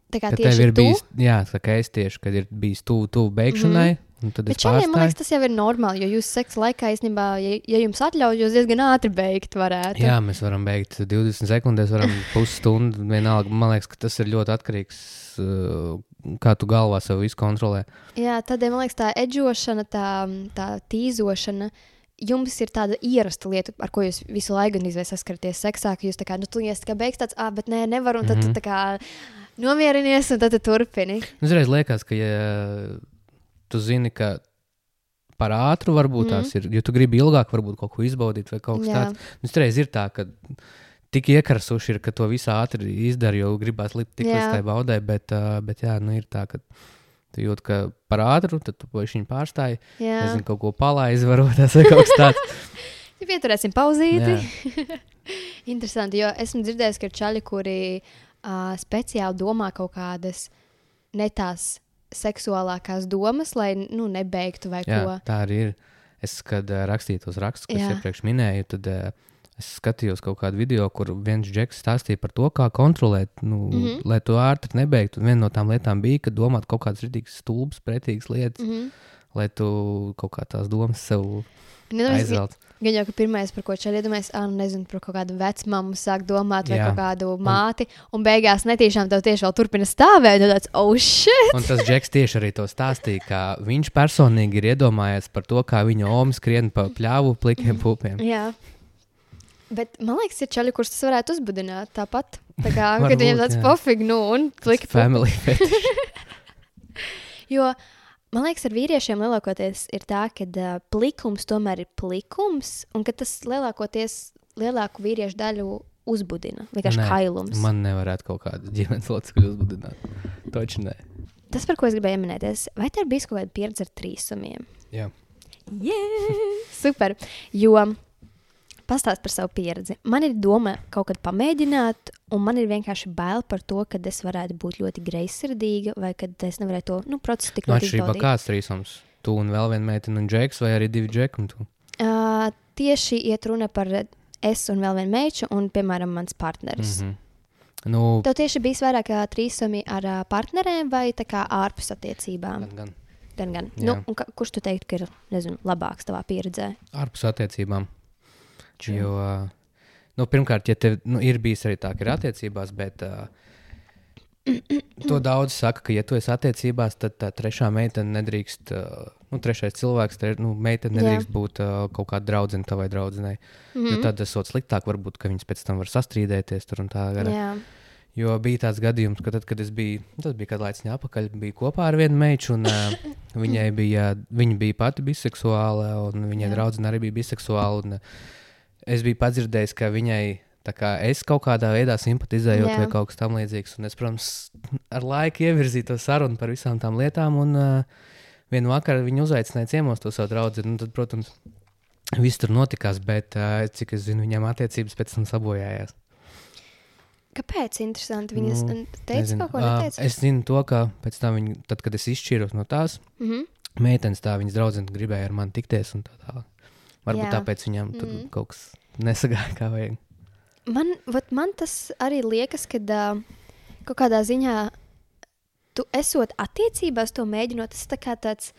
Tā kā tieši tev ir tu, bijis, jā, tā kā es tieši, kad ir bijis tuvu tuv beigšanai, mm -hmm. Tad Bet šādiem, man liekas, tas jau ir normāli, jo jūs seksa laikā, īstenībā, ja, ja jums atļauj, jūs diezgan ātri beigt varētu. Jā, mēs varam beigt 20 sekundēs, varam (laughs) pusstundu. Vienalga, man liekas, ka tas ir ļoti atkarīgs uh, kā tu galvā sev visu kontrolē. Jā, tādēļ man liekas, tā edžošana, tā, tā tīzošana jums ir tāda ierasta lieta, ar ko jūs visu laiku saskaraties seksā, ka jūs tā kā, nu, tu iesi tā kā beigas tāds, ah, bet nē, nevaru, un tad mm -hmm. tu tā kā nomierinies, un tad tu turpini. Uzreiz liekas, ka, ja tu zini, ka par ātru varbūt mm. tās ir, jo tu gribi ilgāk varbūt kaut ko izbaudīt vai kaut kas Jā. tāds. Nu, reiz ir tā, ka tik iekarsuši ir, ka to visu ātri izdara, jo gribās likt tik līdz tai baudai, bet, uh, bet jā, nu ir tā, ka Tu jūti, ka par ātru, tad tu viņu pārstāji. Jā, nezinu, kaut ko palaizi, varbūt tas ir kaut kas tāds. (laughs) ja pieturēsim pauzīti. (laughs) Interesanti, jo esmu dzirdējis, ka ir čaļi, kuri uh, speciāli domā kaut kādas ne tās seksuālākās domas, lai nu, nebeigtu vai Jā, ko. Tā arī ir. Es, kad uh, rakstīju tos rakstus, kas iepriekš minēju, tad uh, Es skatījos kaut kādu video, kur viens džeks stāstīja par to, kā kontrolēt, nu, mm -hmm. lai to ātri nebeigtu. Un viena no tām lietām bija, ka domāt kaut kādas rītīgas, stulbas, pretīgas lietas, mm -hmm. lai tu kaut kā tās domas sev aizvelc. Gan jau, ka pirmais, par ko čau iedomājies, ah, nezinu, par kaut kādu vecmāmu sāk domāt, vai Jā. kaut kādu māti, un, un beigās netīšām tev tieši vēl turpina stāvēt, un tāds, oh, shit! Un tas Džeks tieši arī to stāstīja, ka viņš personīgi ir iedomājies par to, kā viņa oma skrien pa pļāvu plikiem (laughs) pupiem. Jā. Bet man liekas, ir čaļi, kurus tas varētu uzbudināt tāpat. Tā kā, Varbūt, (laughs) kad viņiem tāds pofīgi, nu, un pliki. Family (laughs) jo, man liekas, ar vīriešiem lielākoties ir tā, ka uh, plikums tomēr ir plikums, un ka tas lielākoties lielāku vīriešu daļu uzbudina. Vienkārši nē, kailums. Man nevarētu kaut kādu ģimenes locekli uzbudināt. Toči nē. Tas, par ko es gribēju minēties, vai tev bija kaut kāda pieredze ar trīsumiem? Jā. Yeah! (laughs) Super! Jo Pastāst par savu pieredzi. Man ir doma kaut kad pamēģināt, un man ir vienkārši bail par to, ka es varētu būt ļoti greizsirdīga, vai ka es nevarētu to nu, procesu tik ļoti izdarīt. Atšķirībā kāds trīsums? Tu un vēl viena meitene un džeks, vai arī divi džeki un tu? Uh, tieši iet runa par es un vēl vienu meitu, un, piemēram, mans partneris. Mm -hmm. Nu, Tev tieši bija vairāk trīsumi ar uh, partneriem vai ārpus attiecībām? Gan, gan. gan, gan. Nu, ka, kurš tu teiktu, ka ir nezinu, labāks tavā pieredzē? Ārpus attiecībām. True. Jo, nu, pirmkārt, ja tev nu, ir bijis arī tā, ka ir attiecībās, bet uh, to daudz saka, ka, ja tu esi attiecībās, tad tā trešā meitene nedrīkst, uh, nu, trešais cilvēks, tre, nu, meitene nedrīkst Jā. būt uh, kaut kāda draudzene tavai draudzenei. Mm -hmm. Jo tad tas ir sliktāk, varbūt, ka viņas pēc tam var sastrīdēties tur un tā. Gara. Jā. Jo bija tāds gadījums, ka tad, kad es biju, tas bija kāds laiks atpakaļ, biju kopā ar vienu meitu, un uh, viņai bija, viņa bija pati biseksuāla, un viņai draudzene arī bija biseksuāla. Un, uh, es biju padzirdējis, ka viņai kā, es kaut kādā veidā simpatizēju vai kaut kas tamlīdzīgs. Un es, protams, ar laiku ievirzīju to sarunu par visām tām lietām. Un uh, vienu vakaru viņa uzaicināja ciemos to savu draugu. Nu, tad, protams, viss tur notikās, bet uh, cik es zinu, viņam attiecības pēc tam sabojājās. Kāpēc? Interesanti. Viņas nu, teica nezinu. kaut ko tādu. Es zinu to, ka pēc tam, viņa, tad, kad es izšķīros no tās mm -hmm. meitenes, tā viņas draudzene gribēja ar mani tikties un tā tālāk. Varbūt Jā. tāpēc viņam tur mm. kaut kas nesagāja kā vajag. Man, man tas arī liekas, ka uh, kaut kādā ziņā tu esot attiecībās, to mēģinot, tas tā kā tāds.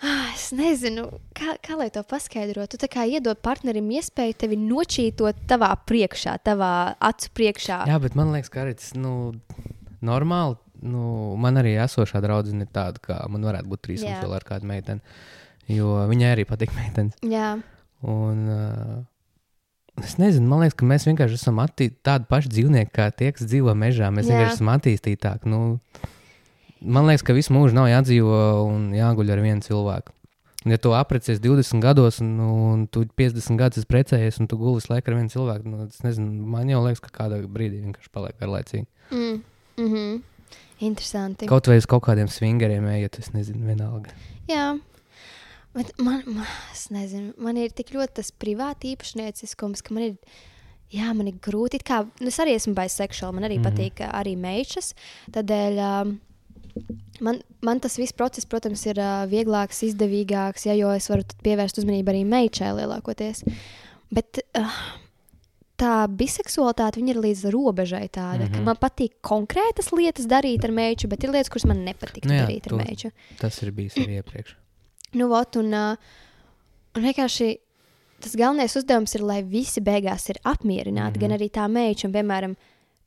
Ah, es nezinu, kā, kā lai to paskaidrotu. Tu kā iedod partnerim iespēju tevi nočītot tavā priekšā, tavā acu priekšā. Jā, bet man liekas, ka arī tas nu, normāli. Nu, man arī esošā draudzene ir tāda, ka man varētu būt trīs un vēl ar kādu meiteni. Jo viņai arī patīk meitenes. Jā. Un, uh, Es nezinu, man liekas, ka mēs vienkārši esam tādi paši dzīvnieki, kā tie, kas dzīvo mežā. Mēs Jā. vienkārši esam attīstītāki. Nu, man liekas, ka visu mūžu nav jādzīvo un jāguļ ar vienu cilvēku. Ja tu apprecējies 20 gados, un, un tu 50 gadus precējies, un tu gulis laiku ar vienu cilvēku, nu, nezinu, man jau liekas, ka kādā brīdī vienkārši paliek garlaicīgi. Mm. Mm -hmm. Interesanti. Kaut vai uz kaut kādiem swingeriem ejot, es nezinu, vienalga. Jā, Bet man, man, nezinu, man ir tik ļoti tas privāti īpašnieciskums, ka man ir, jā, man ir grūti. Kā, nu, es arī esmu bisexuāls, man arī mm -hmm. patīk arī meitas. Tādēļ um, man, man tas viss process, protams, ir uh, vieglāks, izdevīgāks, ja, jo es varu pievērst uzmanību arī meitai lielākoties. Bet, uh, tā biseksualitāte ir līdz robežai tāda, mm -hmm. ka man patīk konkrētas lietas darīt ar meitu, bet ir lietas, kuras man nepatīk nu jā, darīt ar meitu. Tas ir bijis arī iepriekš. Nu, ot, un, un vienkārši tas galvenais uzdevums ir, lai visi beigās ir apmierināti, mm -hmm. gan arī tā meita. Piemēram,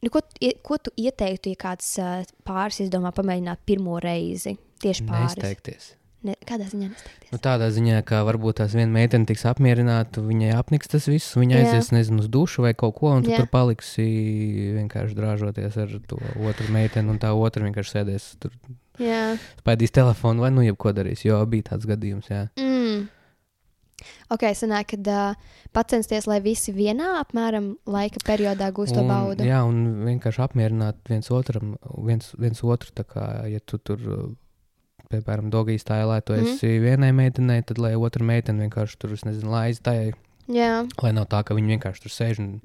nu, ko, ko tu ieteiktu, ja kāds pāris izdomā pamēģināt pirmo reizi tieši pāris? Nesteigties. Ne, kādā ziņā nesteigties? Nu, tādā ziņā, ka varbūt tās viena meitene tiks apmierināta, viņai apniks tas viss, viņa aizies, nezinu, uz dušu vai kaut ko, un tu Jā. tur paliksi vienkārši drāžoties ar to otru meiteni, un tā otra vienkārši sēdēs tur, Jā. spaidīs telefonu vai nu jebko darīs, jo bija tāds gadījums, jā. Mm. Ok, sanāk, kad uh, pacensties, lai visi vienā apmēram laika periodā gūst to baudu. jā, un vienkārši apmierināt viens otram, viens, viens otru, tā kā, ja tu tur, piemēram, dogī stēlē, tu Mhm. esi vienai meitenei, tad lai otra meitene vienkārši tur, nezinu, laiz tai, Jā. lai nav tā, ka viņi vienkārši tur sēž un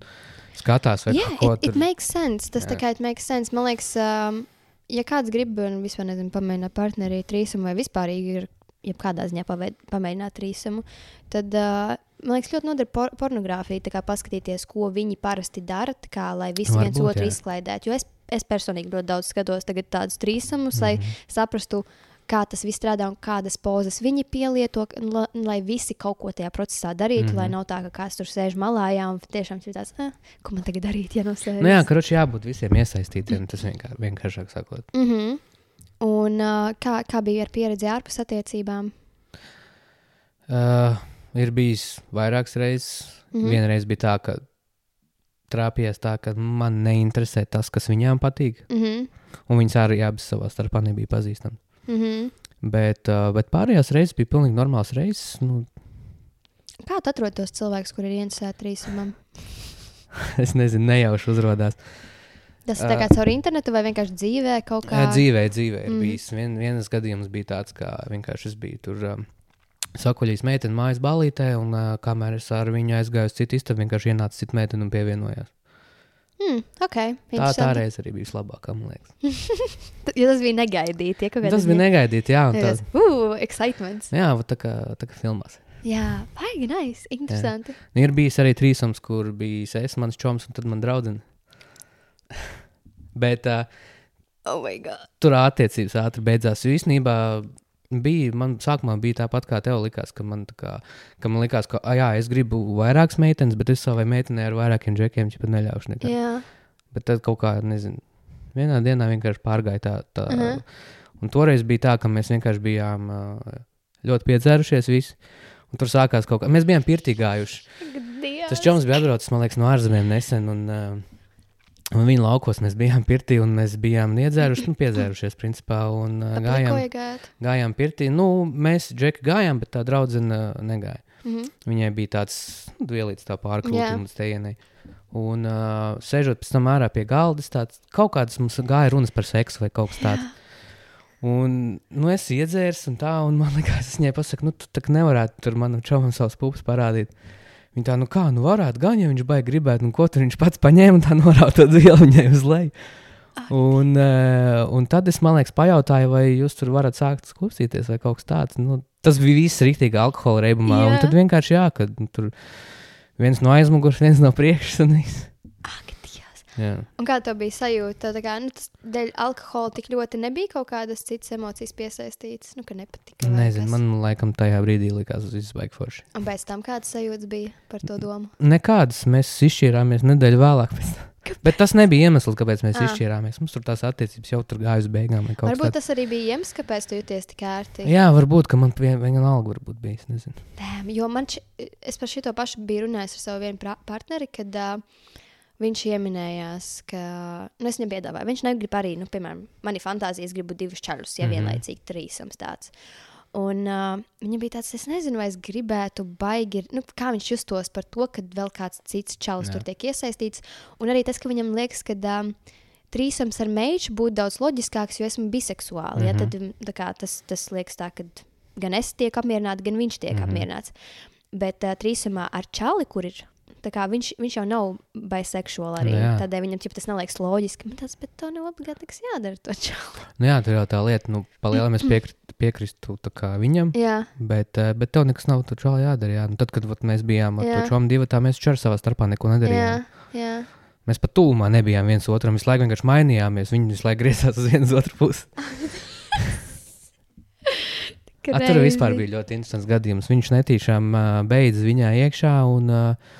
skatās vai Jā, ko it, it tur. makes sense. Tas Jā. tā kā it makes sense. Man liekas, um, ja kāds grib vispār nezinu, pamēģināt partneri trīsumu vai vispār ir jebkādā ziņā paveid, pamēģināt trīsumu, tad uh, man liekas, ļoti noder por pornogrāfija, tā kā paskatīties, ko viņi parasti dara, tā kā, lai visi Varbūt, viens otru jā. izklaidētu. Jo es, es personīgi ļoti daudz skatos tādus trīsumus, Mhm. lai saprastu, kā tas viss strādā un kādas pozas viņi pielieto, la, lai visi kaut ko tajā procesā darītu, mm -hmm. lai Mhm. nav tā, ka kāds tur sēž malā jā, un tiešām ir tāds, eh, ko man tagad darīt, ja no sēžas. Nu jā, karoči jābūt visiem iesaistītiem, tas vienkār, vienkāršāk sakot. Mm -hmm. Un uh, kā, kā bija ar pieredzi ārpus attiecībām? Uh, ir bijis vairākas reizes. Mm. -hmm. Vienreiz bija tā, ka trāpījās tā, ka man neinteresē tas, kas viņām patīk. Mm -hmm. Un viņas arī abas savā starpā nebija pazīstamas. Mm -hmm. Bet, uh, bet pārējās reizes bija pilnīgi normāls reizes. Nu, Kā tu atrod tos cilvēkus, kuriem ir interesēti trīsumam? (laughs) es nezinu, nejauši uzrādās. Tas ir tā kā caur internetu vai vienkārši dzīvē kā? Dzīvē, dzīvē ir mm. bijis. Vien, vienas gadījums bija tāds, ka vienkārši es biju tur. Um, Sakuļīs meitene mājas balītē, un uh, kamēr es ar viņu aizgāju uz citu istabu, vienkārši ienāca cita meitene un pievienojās. Hmm, ok, Tā, tā reize arī bija vislabākā, man liekas. (laughs) Jo tas bija negaidīti. Ja, Tas bija negaidīti, jā. Jā, Tā, tas- Uh, excitements. jā, tā kā, tā kā filmās. Jā, baigi, nice, interesanti. Nu, Ir bijis arī trīsums, kur bija es, mans čoms un tad man draudzene. (laughs) Bet uh, Oh my god. tur attiecības ātri beidzās. Jo īstenībā bija, man sākumā bija tāpat, kā tev likās, ka man, kā, ka man likās, ka, ah, jā, es gribu vairākas meitenes, bet es savai meitenei ar vairākiem džekiem jau neļaušu nekad. Jā, Bet tad kaut kā, nezinu, vienā dienā vienkārši pārgāja tā. tā uh Mhm. -huh. Un toreiz bija tā, ka mēs vienkārši bijām ļoti piedzērušies visi. Un tur sākās kaut kas, mēs bijām pirtīgājuši. Dievs. Tas čoms bija atbraucis, man liekas, no ārzemēm nesen. Un, uh, un viņa laukos mēs bijām pirtī, un mēs bijām iedzēruši, nu, piedzērušies, principā. Un (laughs) uh, gājām, gājām pirtī. Nu, mēs, Džeki, gājām, bet tā draudzene negāja. Mhm. Viņai bija tāds nu, vielīts tā Jā. pārkrūtījums tejienei. Un uh, sēžot pēc tam ārā pie galda, tāds, kaut kādas mums gāja runas par seksu vai kaut kas tāds. Un nu, es iedzēru, un tā, un man (laughs) liekas, es viņai pasaku, nu, tu tā nevarētu tur manam čomam savus pupas parādīt. Viņa tā, nu kā, nu varētu gan, ja viņš baigi gribētu, un ko tur viņš pats paņēma tā to vielu viņai uz leju. Un, uh, un tad es, man liekas, pajautāju, vai jūs tur varat sākt klausīties vai kaut kas tāds. Nu, tas bija viss rīktīgi alkohola reibumā. Jā. Un tad vienkārši jā, ka nu, tur viens no aizmugures, viens no priekšas. un viss. Jā. Un kā tev bija sajūta? Tā kā, nu, tas dēļ alkohola tik ļoti nebija kaut kādas citas emocijas piesaistītas. Nu, ka nepatika. Nezinu, man laikam tajā brīdī likās, ka viss baigi forši. Un pēc tam kādas sajūtas bija par to domu? Nekādas mēs izšķīrāmies nedēļu vēlāk. Bet (laughs) tas nebija iemesls, kāpēc mēs Ā. izšķīrāmies. Mums tur tās attiecības jau tur gāja uz beigām. Varbūt tāds. tas arī bija iemesls, kāpēc tu jūties tik ērti. Jā, varbūt, ka man vien- vienalga varbūt bijis. Nezinu. Tēm, jo man ši, es par šo pašu biju runājis ar savu vienu partneri, kad uh, viņš ieminējās, ka nu, es viņam piedāvāju. Viņš negrib arī, nu, piemēram, manī fantāzijas gribu divus čaļus, ja Mhm. vienlaicīgi trīsams tāds. Un uh, viņa bija tāds, es nezinu, vai es gribētu baigi, nu, kā viņš justos par to, ka vēl kāds cits čalis Jā. tur tiek iesaistīts. Un arī tas, ka viņam liekas, ka um, trīsams ar meitu būtu daudz loģiskāks, jo esmu biseksuāli. Mm -hmm. ja, tad, mm, tā kā, tas, tas liekas tā, ka gan es tiek apmierināta, gan viņš tiek mm -hmm. apmierināts. Bet uh, trīsumā ar čali, kur ir. Tā viņš, viņš jau nav biseksuāls arī. Nu. Tādēļ viņam ķip, tas neliekas loģiski. Bet tas bet tev nav obligāti jādara to čali. Nu, jā, tur jau tā lieta, nu, palielam es (clears throat) piekri, piekristu tā kā viņam. Jā, Bet, eh, bet tev nekas nav čāli jādara. Jā. Nu, tad, kad vat, mēs bijām ar Jā. to čomu divu, tā mēs čar savā starpā neko nedarījām. jā, jā. Mēs pat tūmā nebijām viens otram. Visu laiku vienkārši mainījāmies. Viņi visu laiku griezās uz vienas otru pusi. (laughs) Tur vispār bija ļoti interesants gadījums. Viņš netīšām uh, beidza viņā iekšā. Un, uh,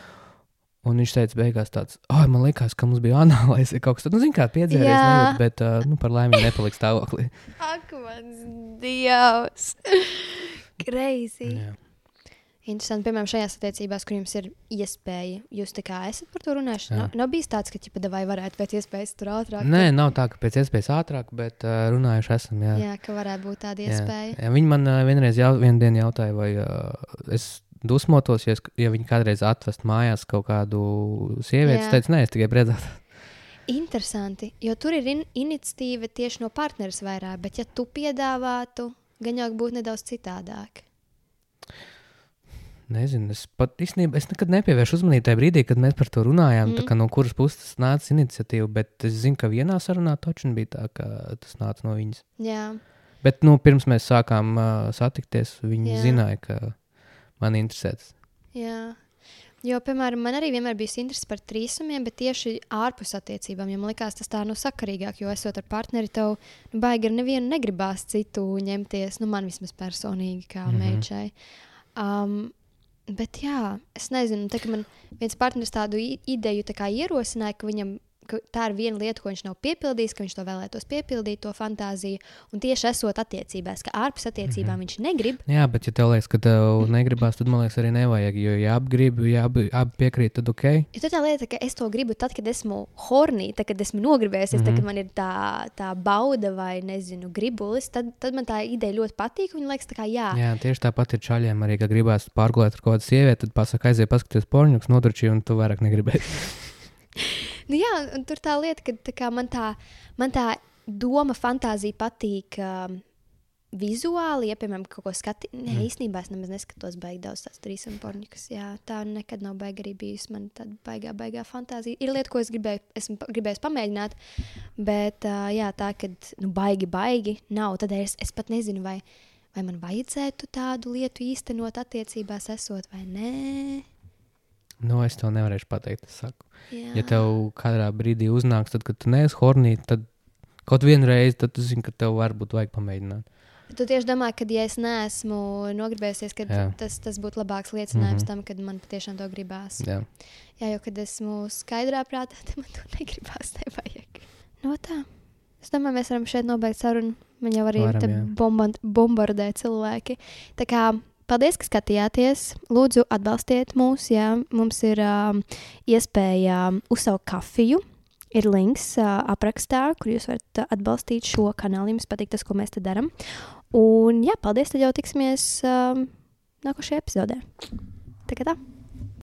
Un viņš teica, beigās tāds, ah, man liekas, ka mums bija anālais vai kaut kas tāds. Nu, zini, kā piedzēries, Jā. nejūt, bet, uh, nu, par laimi nepaliks stāvoklī. (laughs) Ak, mans dievs! (laughs) Crazy! Jā. Interesanti, piemēram, šajās attiecībās, kur jums ir iespēja, jūs tā kā esat par to runājuši. Jā. Nav, nav bijis tāds, ka ķipa vai varētu pēc iespējas tur ātrāk. Nē, nav tā, ka pēc iespējas ātrāk, bet uh, runājuši esam. Jā. Jā, ka varētu būt tāda Jā. iespēja. Jā, viņi man uh, vienreiz jau, vienu dienu jautāja, vai uh, es dusmotos, ja, es, ja viņi kādreiz atvest mājās kaut kādu sievieti. Es teicu, nē, es tikai priecājos. Interesanti, jo tur ir in iniciatīva tieši no partneris vairāk, bet ja tu piedāvātu, gan jau būtu nedaudz citādāk. Nezinu, es pat īstenībā es nekad nepievēršu uzmanību tajā brīdī, kad mēs par to runājām. Mm. Mm. No kuras puses nāca iniciatīva, bet es zinu, ka vienā sarunā taču bija tā, ka tas nāca no viņas. Jā, Bet nu, pirms mēs sākām uh, satikties, viņi. Jā. zināja, ka man interesē tas. jā. Jo, piemēram, man arī vienmēr bija interese par trīsumiem, bet tieši ārpus attiecībām. Man liekas, tas tā nu sakarīgāk, jo esot ar partneri, tev nu, baigi ar nevienu negribās citu ņemties. Nu, man vismaz personīgi, kā mm. -hmm. meitai. Um, bet jā, es nezinu, tā, man viens partneris tādu ideju tā ierosināja, ka viņam tā ir viena lieta, ko viņš nav piepildījis, ka viņš to vēlētos piepildīt, to fantāziju. Un tieši esot attiecībās, ka ārpus attiecībām mm -hmm. viņš negrib. Jā, bet ja tev liekas, ka tev negribās, tad man liekas, arī nevajag. Jo, ja abi grib, ja abi, abi piekrīt, tad ok. Jo tā lieta, ka es to gribu tad, kad esmu hornī, tad, kad esmu nogribējusies, mm -hmm. tad, Mhm. kad man ir tā, tā bauda vai, nezinu, gribulis, tad, tad man tā ideja ļoti patīk. un Viņa liekas, kā jā. Jā, tieši tāpat ir čaļiem arī, ka gribās pārgulēt ar kādu sievieti, tad pasaka, aiziet, paskaties porņus, nodroši, un tu vairāk negribēji. (laughs) Nu, jā, un tur tā lieta, ka tā kā man, tā, man tā doma, fantāzija patīk. Um, Vizuāli, ja, piemēram, kaut ko skatīju, nē, Mm. īstenībā es nemaz neskatos, baigi daudz tādas trīs un pornikas. Jā, tā nekad nav baigi arī bijusi man tāda baigā, baigā fantāzija. Ir lieta, ko es gribēju, esmu gribējis pamēģināt, bet uh, jā, tā, ka, nu, baigi, baigi nav, tad es, es pat nezinu, vai, vai man vajadzētu tādu lietu īstenot attiecībās esot vai nē. Nu, es to nevarēšu pateikt. Es saku. Jā. Ja tev kādā brīdī uznāks, tad, kad tu neesi hornī, tad kaut vienu reizi, tad tu zini, ka tev varbūt vajag pamēģināt. Tu tieši domā, ka, ja es neesmu nogribējusies, tad tas, tas būtu labāks liecinājums mm. -hmm. tam, ka man patiešām to gribās. Jā. Jā, jo, kad esmu skaidrā prātā, tad man to (laughs) negribās. Nevajag. No tā. Es domāju, mēs varam šeit nobeigt sarunu. Man jau arī Varam, bombardē cilvēki. Tā kā paldies, ka skatījāties. Lūdzu, atbalstiet mūs. Jā. Mums ir um, iespēja uzsaukt kafiju. Ir links uh, aprakstā, kur jūs varat atbalstīt šo kanālu. Jums patīk tas, ko mēs te darām. Un, jā, paldies. Tad jau tiksimies um, nākošajā epizodē. Tā kā tā.